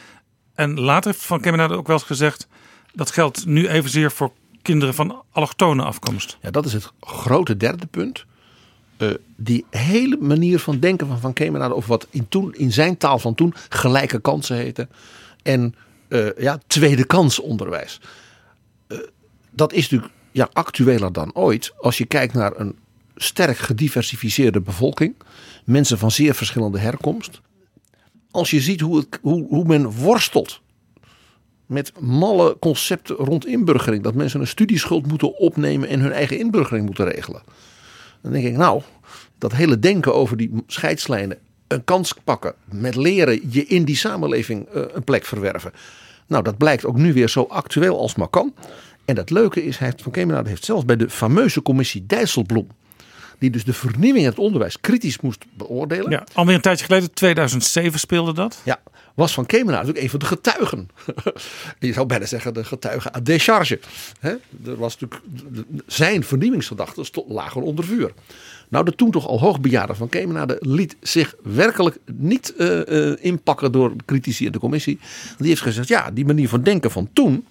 En later heeft Van Kemenade ook wel eens gezegd... dat geldt nu evenzeer voor kinderen van allochtone afkomst. Ja, dat is het grote derde punt. Uh, die hele manier van denken van Van Kemenade... over wat in, toen, in zijn taal van toen gelijke kansen heette... en uh, ja, tweede kans onderwijs. Uh, dat is natuurlijk ja, actueler dan ooit... als je kijkt naar een sterk gediversifieerde bevolking... mensen van zeer verschillende herkomst als je ziet hoe, het, hoe, hoe men worstelt met malle concepten rond inburgering. Dat mensen een studieschuld moeten opnemen en hun eigen inburgering moeten regelen. Dan denk ik, nou, dat hele denken over die scheidslijnen, een kans pakken, met leren je in die samenleving uh, een plek verwerven. Nou, dat blijkt ook nu weer zo actueel als maar kan. En dat leuke is, hij heeft, Van Kemenade heeft zelfs bij de fameuze commissie Dijsselbloem die dus de vernieuwing in het onderwijs kritisch moest beoordelen. Ja, alweer een tijdje geleden, 2007 speelde dat. Ja, was Van Kemenaar natuurlijk een van de getuigen. Je zou bijna zeggen de getuigen à décharge. He? Er was natuurlijk, zijn vernieuwingsgedachten lagen onder vuur. Nou, de toen toch al hoogbejaarde van Kemenade liet zich werkelijk niet uh, uh, inpakken door critici in de commissie. Die heeft gezegd, ja, die manier van denken van toen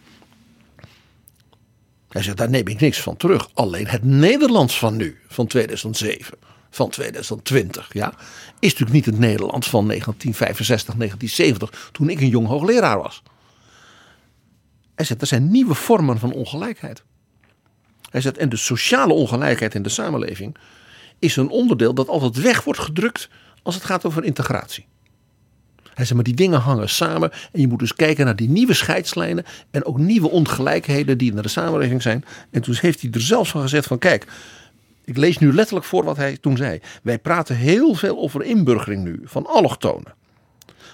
hij zegt, daar neem ik niks van terug. Alleen het Nederlands van nu, van 2007, van 2020, ja, is natuurlijk niet het Nederlands van 1965, 1970, toen ik een jong hoogleraar was. Hij zegt, er zijn nieuwe vormen van ongelijkheid. Hij zegt, en de sociale ongelijkheid in de samenleving is een onderdeel dat altijd weg wordt gedrukt als het gaat over integratie. Hij zei, maar die dingen hangen samen. En je moet dus kijken naar die nieuwe scheidslijnen. En ook nieuwe ongelijkheden die in de samenleving zijn. En toen heeft hij er zelfs van gezegd van kijk. Ik lees nu letterlijk voor wat hij toen zei. Wij praten heel veel over inburgering nu. Van allochtonen.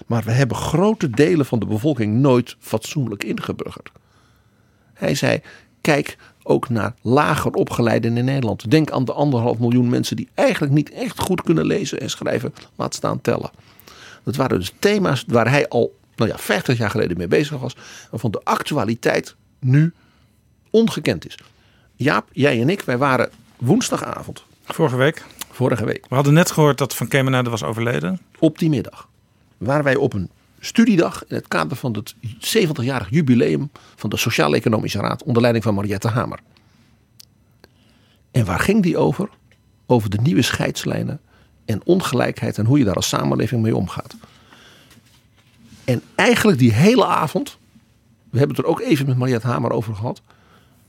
Maar we hebben grote delen van de bevolking nooit fatsoenlijk ingeburgerd. Hij zei, kijk ook naar lager opgeleiden in Nederland. Denk aan de anderhalf miljoen mensen die eigenlijk niet echt goed kunnen lezen en schrijven. Laat staan tellen. Dat waren dus thema's waar hij al nou ja, 50 jaar geleden mee bezig was. Waarvan de actualiteit nu ongekend is. Jaap, jij en ik, wij waren woensdagavond. Vorige week. Vorige week. We hadden net gehoord dat Van Kemenade was overleden. Op die middag waren wij op een studiedag in het kader van het 70-jarig jubileum van de Sociaal-Economische Raad onder leiding van Mariette Hamer. En waar ging die over? Over de nieuwe scheidslijnen en ongelijkheid en hoe je daar als samenleving mee omgaat. En eigenlijk die hele avond, we hebben het er ook even met Mariette Hamer over gehad,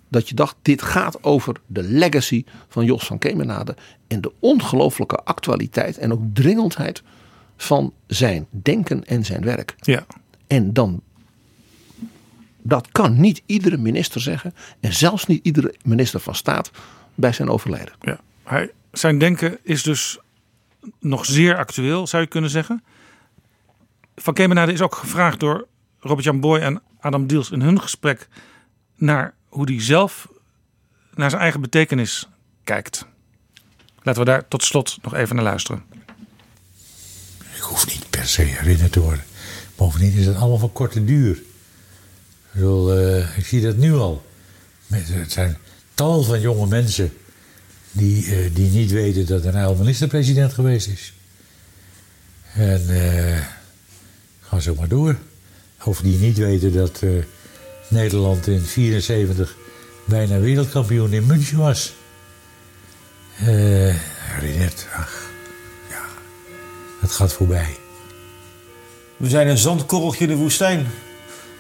dat je dacht, dit gaat over de legacy van Jos van Kemenade. En de ongelooflijke actualiteit en ook dringendheid van zijn denken en zijn werk. Ja. En dan, dat kan niet iedere minister zeggen. En zelfs niet iedere minister van staat bij zijn overlijden. Ja. Hij, zijn denken is dus nog zeer actueel, zou je kunnen zeggen. Van Kemenade is ook gevraagd door Robert-Jan Boy en Adam Diels in hun gesprek naar hoe hij zelf naar zijn eigen betekenis kijkt. Laten we daar tot slot nog even naar luisteren. Ik hoef niet per se herinnerd te worden. Bovendien is het allemaal van korte duur. Ik, uh, ik zie dat nu al. Het zijn tal van jonge mensen die, uh, die niet weten dat er nou minister-president geweest is. En uh, ga zo maar door. Of die niet weten dat Nederland in 1974 bijna wereldkampioen in München was. herinnerd, ach, het gaat voorbij. We zijn een zandkorreltje in de woestijn,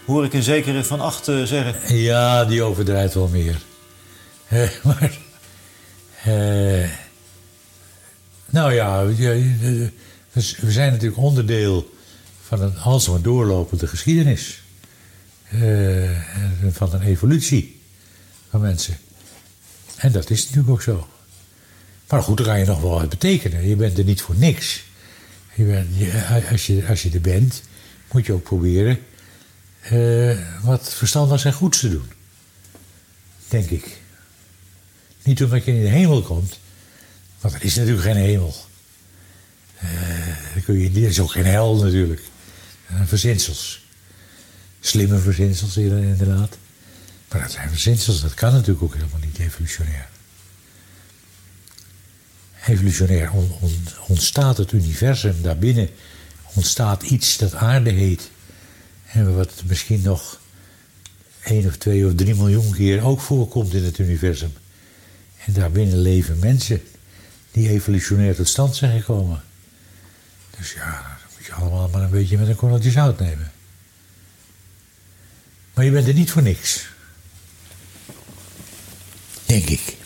hoor ik een zekere van acht zeggen. Ja, die overdrijft wel meer. maar uh, nou ja, we zijn natuurlijk onderdeel van een alsmaar doorlopende geschiedenis. Van een evolutie van mensen. En dat is natuurlijk ook zo. Maar goed, daar kan je nog wel wat betekenen. Je bent er niet voor niks. Als, je, je er bent, moet je ook proberen uh, wat verstandigs en goeds te doen. Denk ik. Niet omdat je in de hemel komt, want er is natuurlijk geen hemel. Uh, er is ook geen hel natuurlijk. Uh, verzinsels. Slimme verzinsels inderdaad. Maar dat zijn verzinsels, dat kan natuurlijk ook helemaal niet evolutionair. Evolutionair ontstaat het universum, daarbinnen ontstaat iets dat aarde heet. En wat misschien nog één of twee of drie miljoen keer ook voorkomt in het universum. En daarbinnen leven mensen die evolutionair tot stand zijn gekomen. Dus ja, dat moet je allemaal maar een beetje met een korreltje zout nemen. Maar je bent er niet voor niks. Denk ik.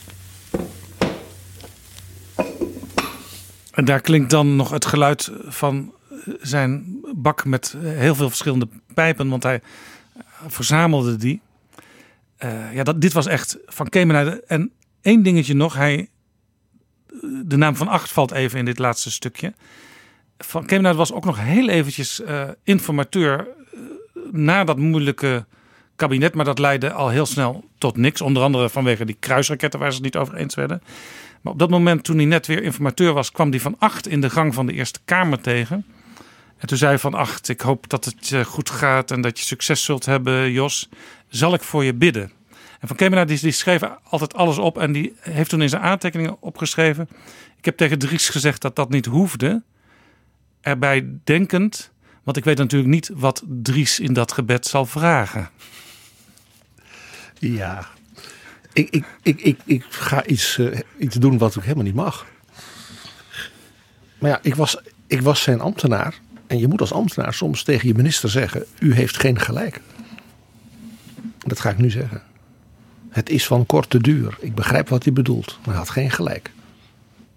En daar klinkt dan nog het geluid van zijn bak met heel veel verschillende pijpen, want hij verzamelde die. Uh, ja, dat, dit was echt van Kemenade. En één dingetje nog. Hij, de naam van Acht valt even in dit laatste stukje. Van Kemenade was ook nog heel eventjes uh, informateur uh, na dat moeilijke kabinet. Maar dat leidde al heel snel tot niks. Onder andere vanwege die kruisraketten waar ze het niet over eens werden. Maar op dat moment toen hij net weer informateur was, kwam hij van Acht in de gang van de Eerste Kamer tegen. En toen zei Van Acht, ik hoop dat het goed gaat en dat je succes zult hebben, Jos. Zal ik voor je bidden? En Van Kemenaar die, die schreef altijd alles op en die heeft toen in zijn aantekeningen opgeschreven. Ik heb tegen Dries gezegd dat dat niet hoefde. Erbij denkend, want ik weet natuurlijk niet wat Dries in dat gebed zal vragen. Ja, ik, ik, ik, ik, ik ga iets, uh, iets doen wat ik helemaal niet mag. Maar ja, ik was, ik was zijn ambtenaar. En je moet als ambtenaar soms tegen je minister zeggen: U heeft geen gelijk. Dat ga ik nu zeggen. Het is van korte duur. Ik begrijp wat hij bedoelt, maar hij had geen gelijk.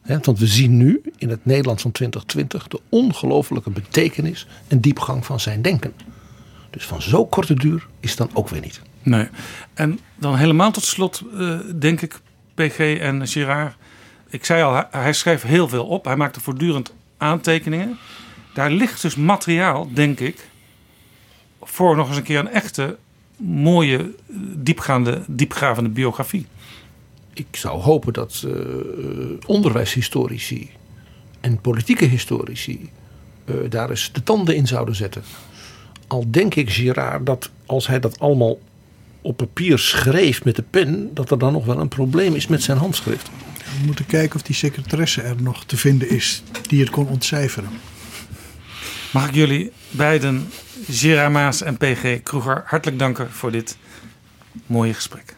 want we zien nu in het Nederland van 2020 de ongelofelijke betekenis en diepgang van zijn denken. Dus van zo korte duur is het dan ook weer niet. Nee. En dan helemaal tot slot, uh, denk ik, PG en Girard. Ik zei al, hij schreef heel veel op. Hij maakte voortdurend aantekeningen. Daar ligt dus materiaal, denk ik, voor nog eens een keer een echte mooie, diepgaande, diepgravende biografie. Ik zou hopen dat uh, onderwijshistorici en politieke historici uh, daar eens de tanden in zouden zetten. Al denk ik, Girard, dat als hij dat allemaal op papier schreef met de pen, dat er dan nog wel een probleem is met zijn handschrift. We moeten kijken of die secretaresse er nog te vinden is die het kon ontcijferen. Mag ik jullie beiden, Gerard Maas en PG Kroeger, hartelijk danken voor dit mooie gesprek.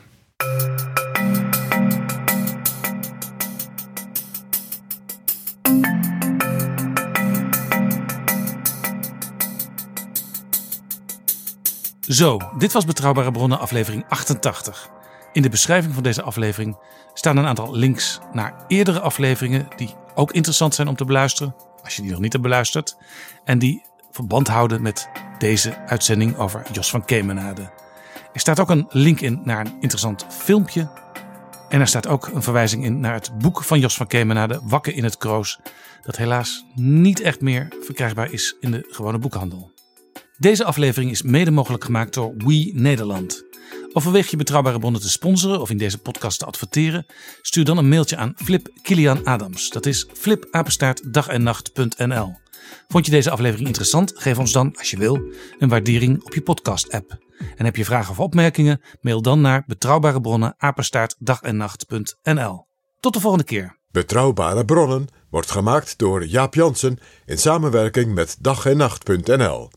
Zo, dit was Betrouwbare Bronnen aflevering 88. In de beschrijving van deze aflevering staan een aantal links naar eerdere afleveringen die ook interessant zijn om te beluisteren, als je die nog niet hebt beluisterd, en die verband houden met deze uitzending over Jos van Kemenade. Er staat ook een link in naar een interessant filmpje. En er staat ook een verwijzing in naar het boek van Jos van Kemenade, Wakken in het Kroos, dat helaas niet echt meer verkrijgbaar is in de gewone boekhandel. Deze aflevering is mede mogelijk gemaakt door We Nederland. Overweeg je betrouwbare bronnen te sponsoren of in deze podcast te adverteren? Stuur dan een mailtje aan Flip Kilian Adams. Dat is flipapenstaartdagennacht.nl. Vond je deze aflevering interessant? Geef ons dan, als je wil, een waardering op je podcast-app. En heb je vragen of opmerkingen? Mail dan naar betrouwbare bronnen apenstaartdagennacht.nl. Tot de volgende keer. Betrouwbare bronnen wordt gemaakt door Jaap Jansen in samenwerking met dag en nacht.nl.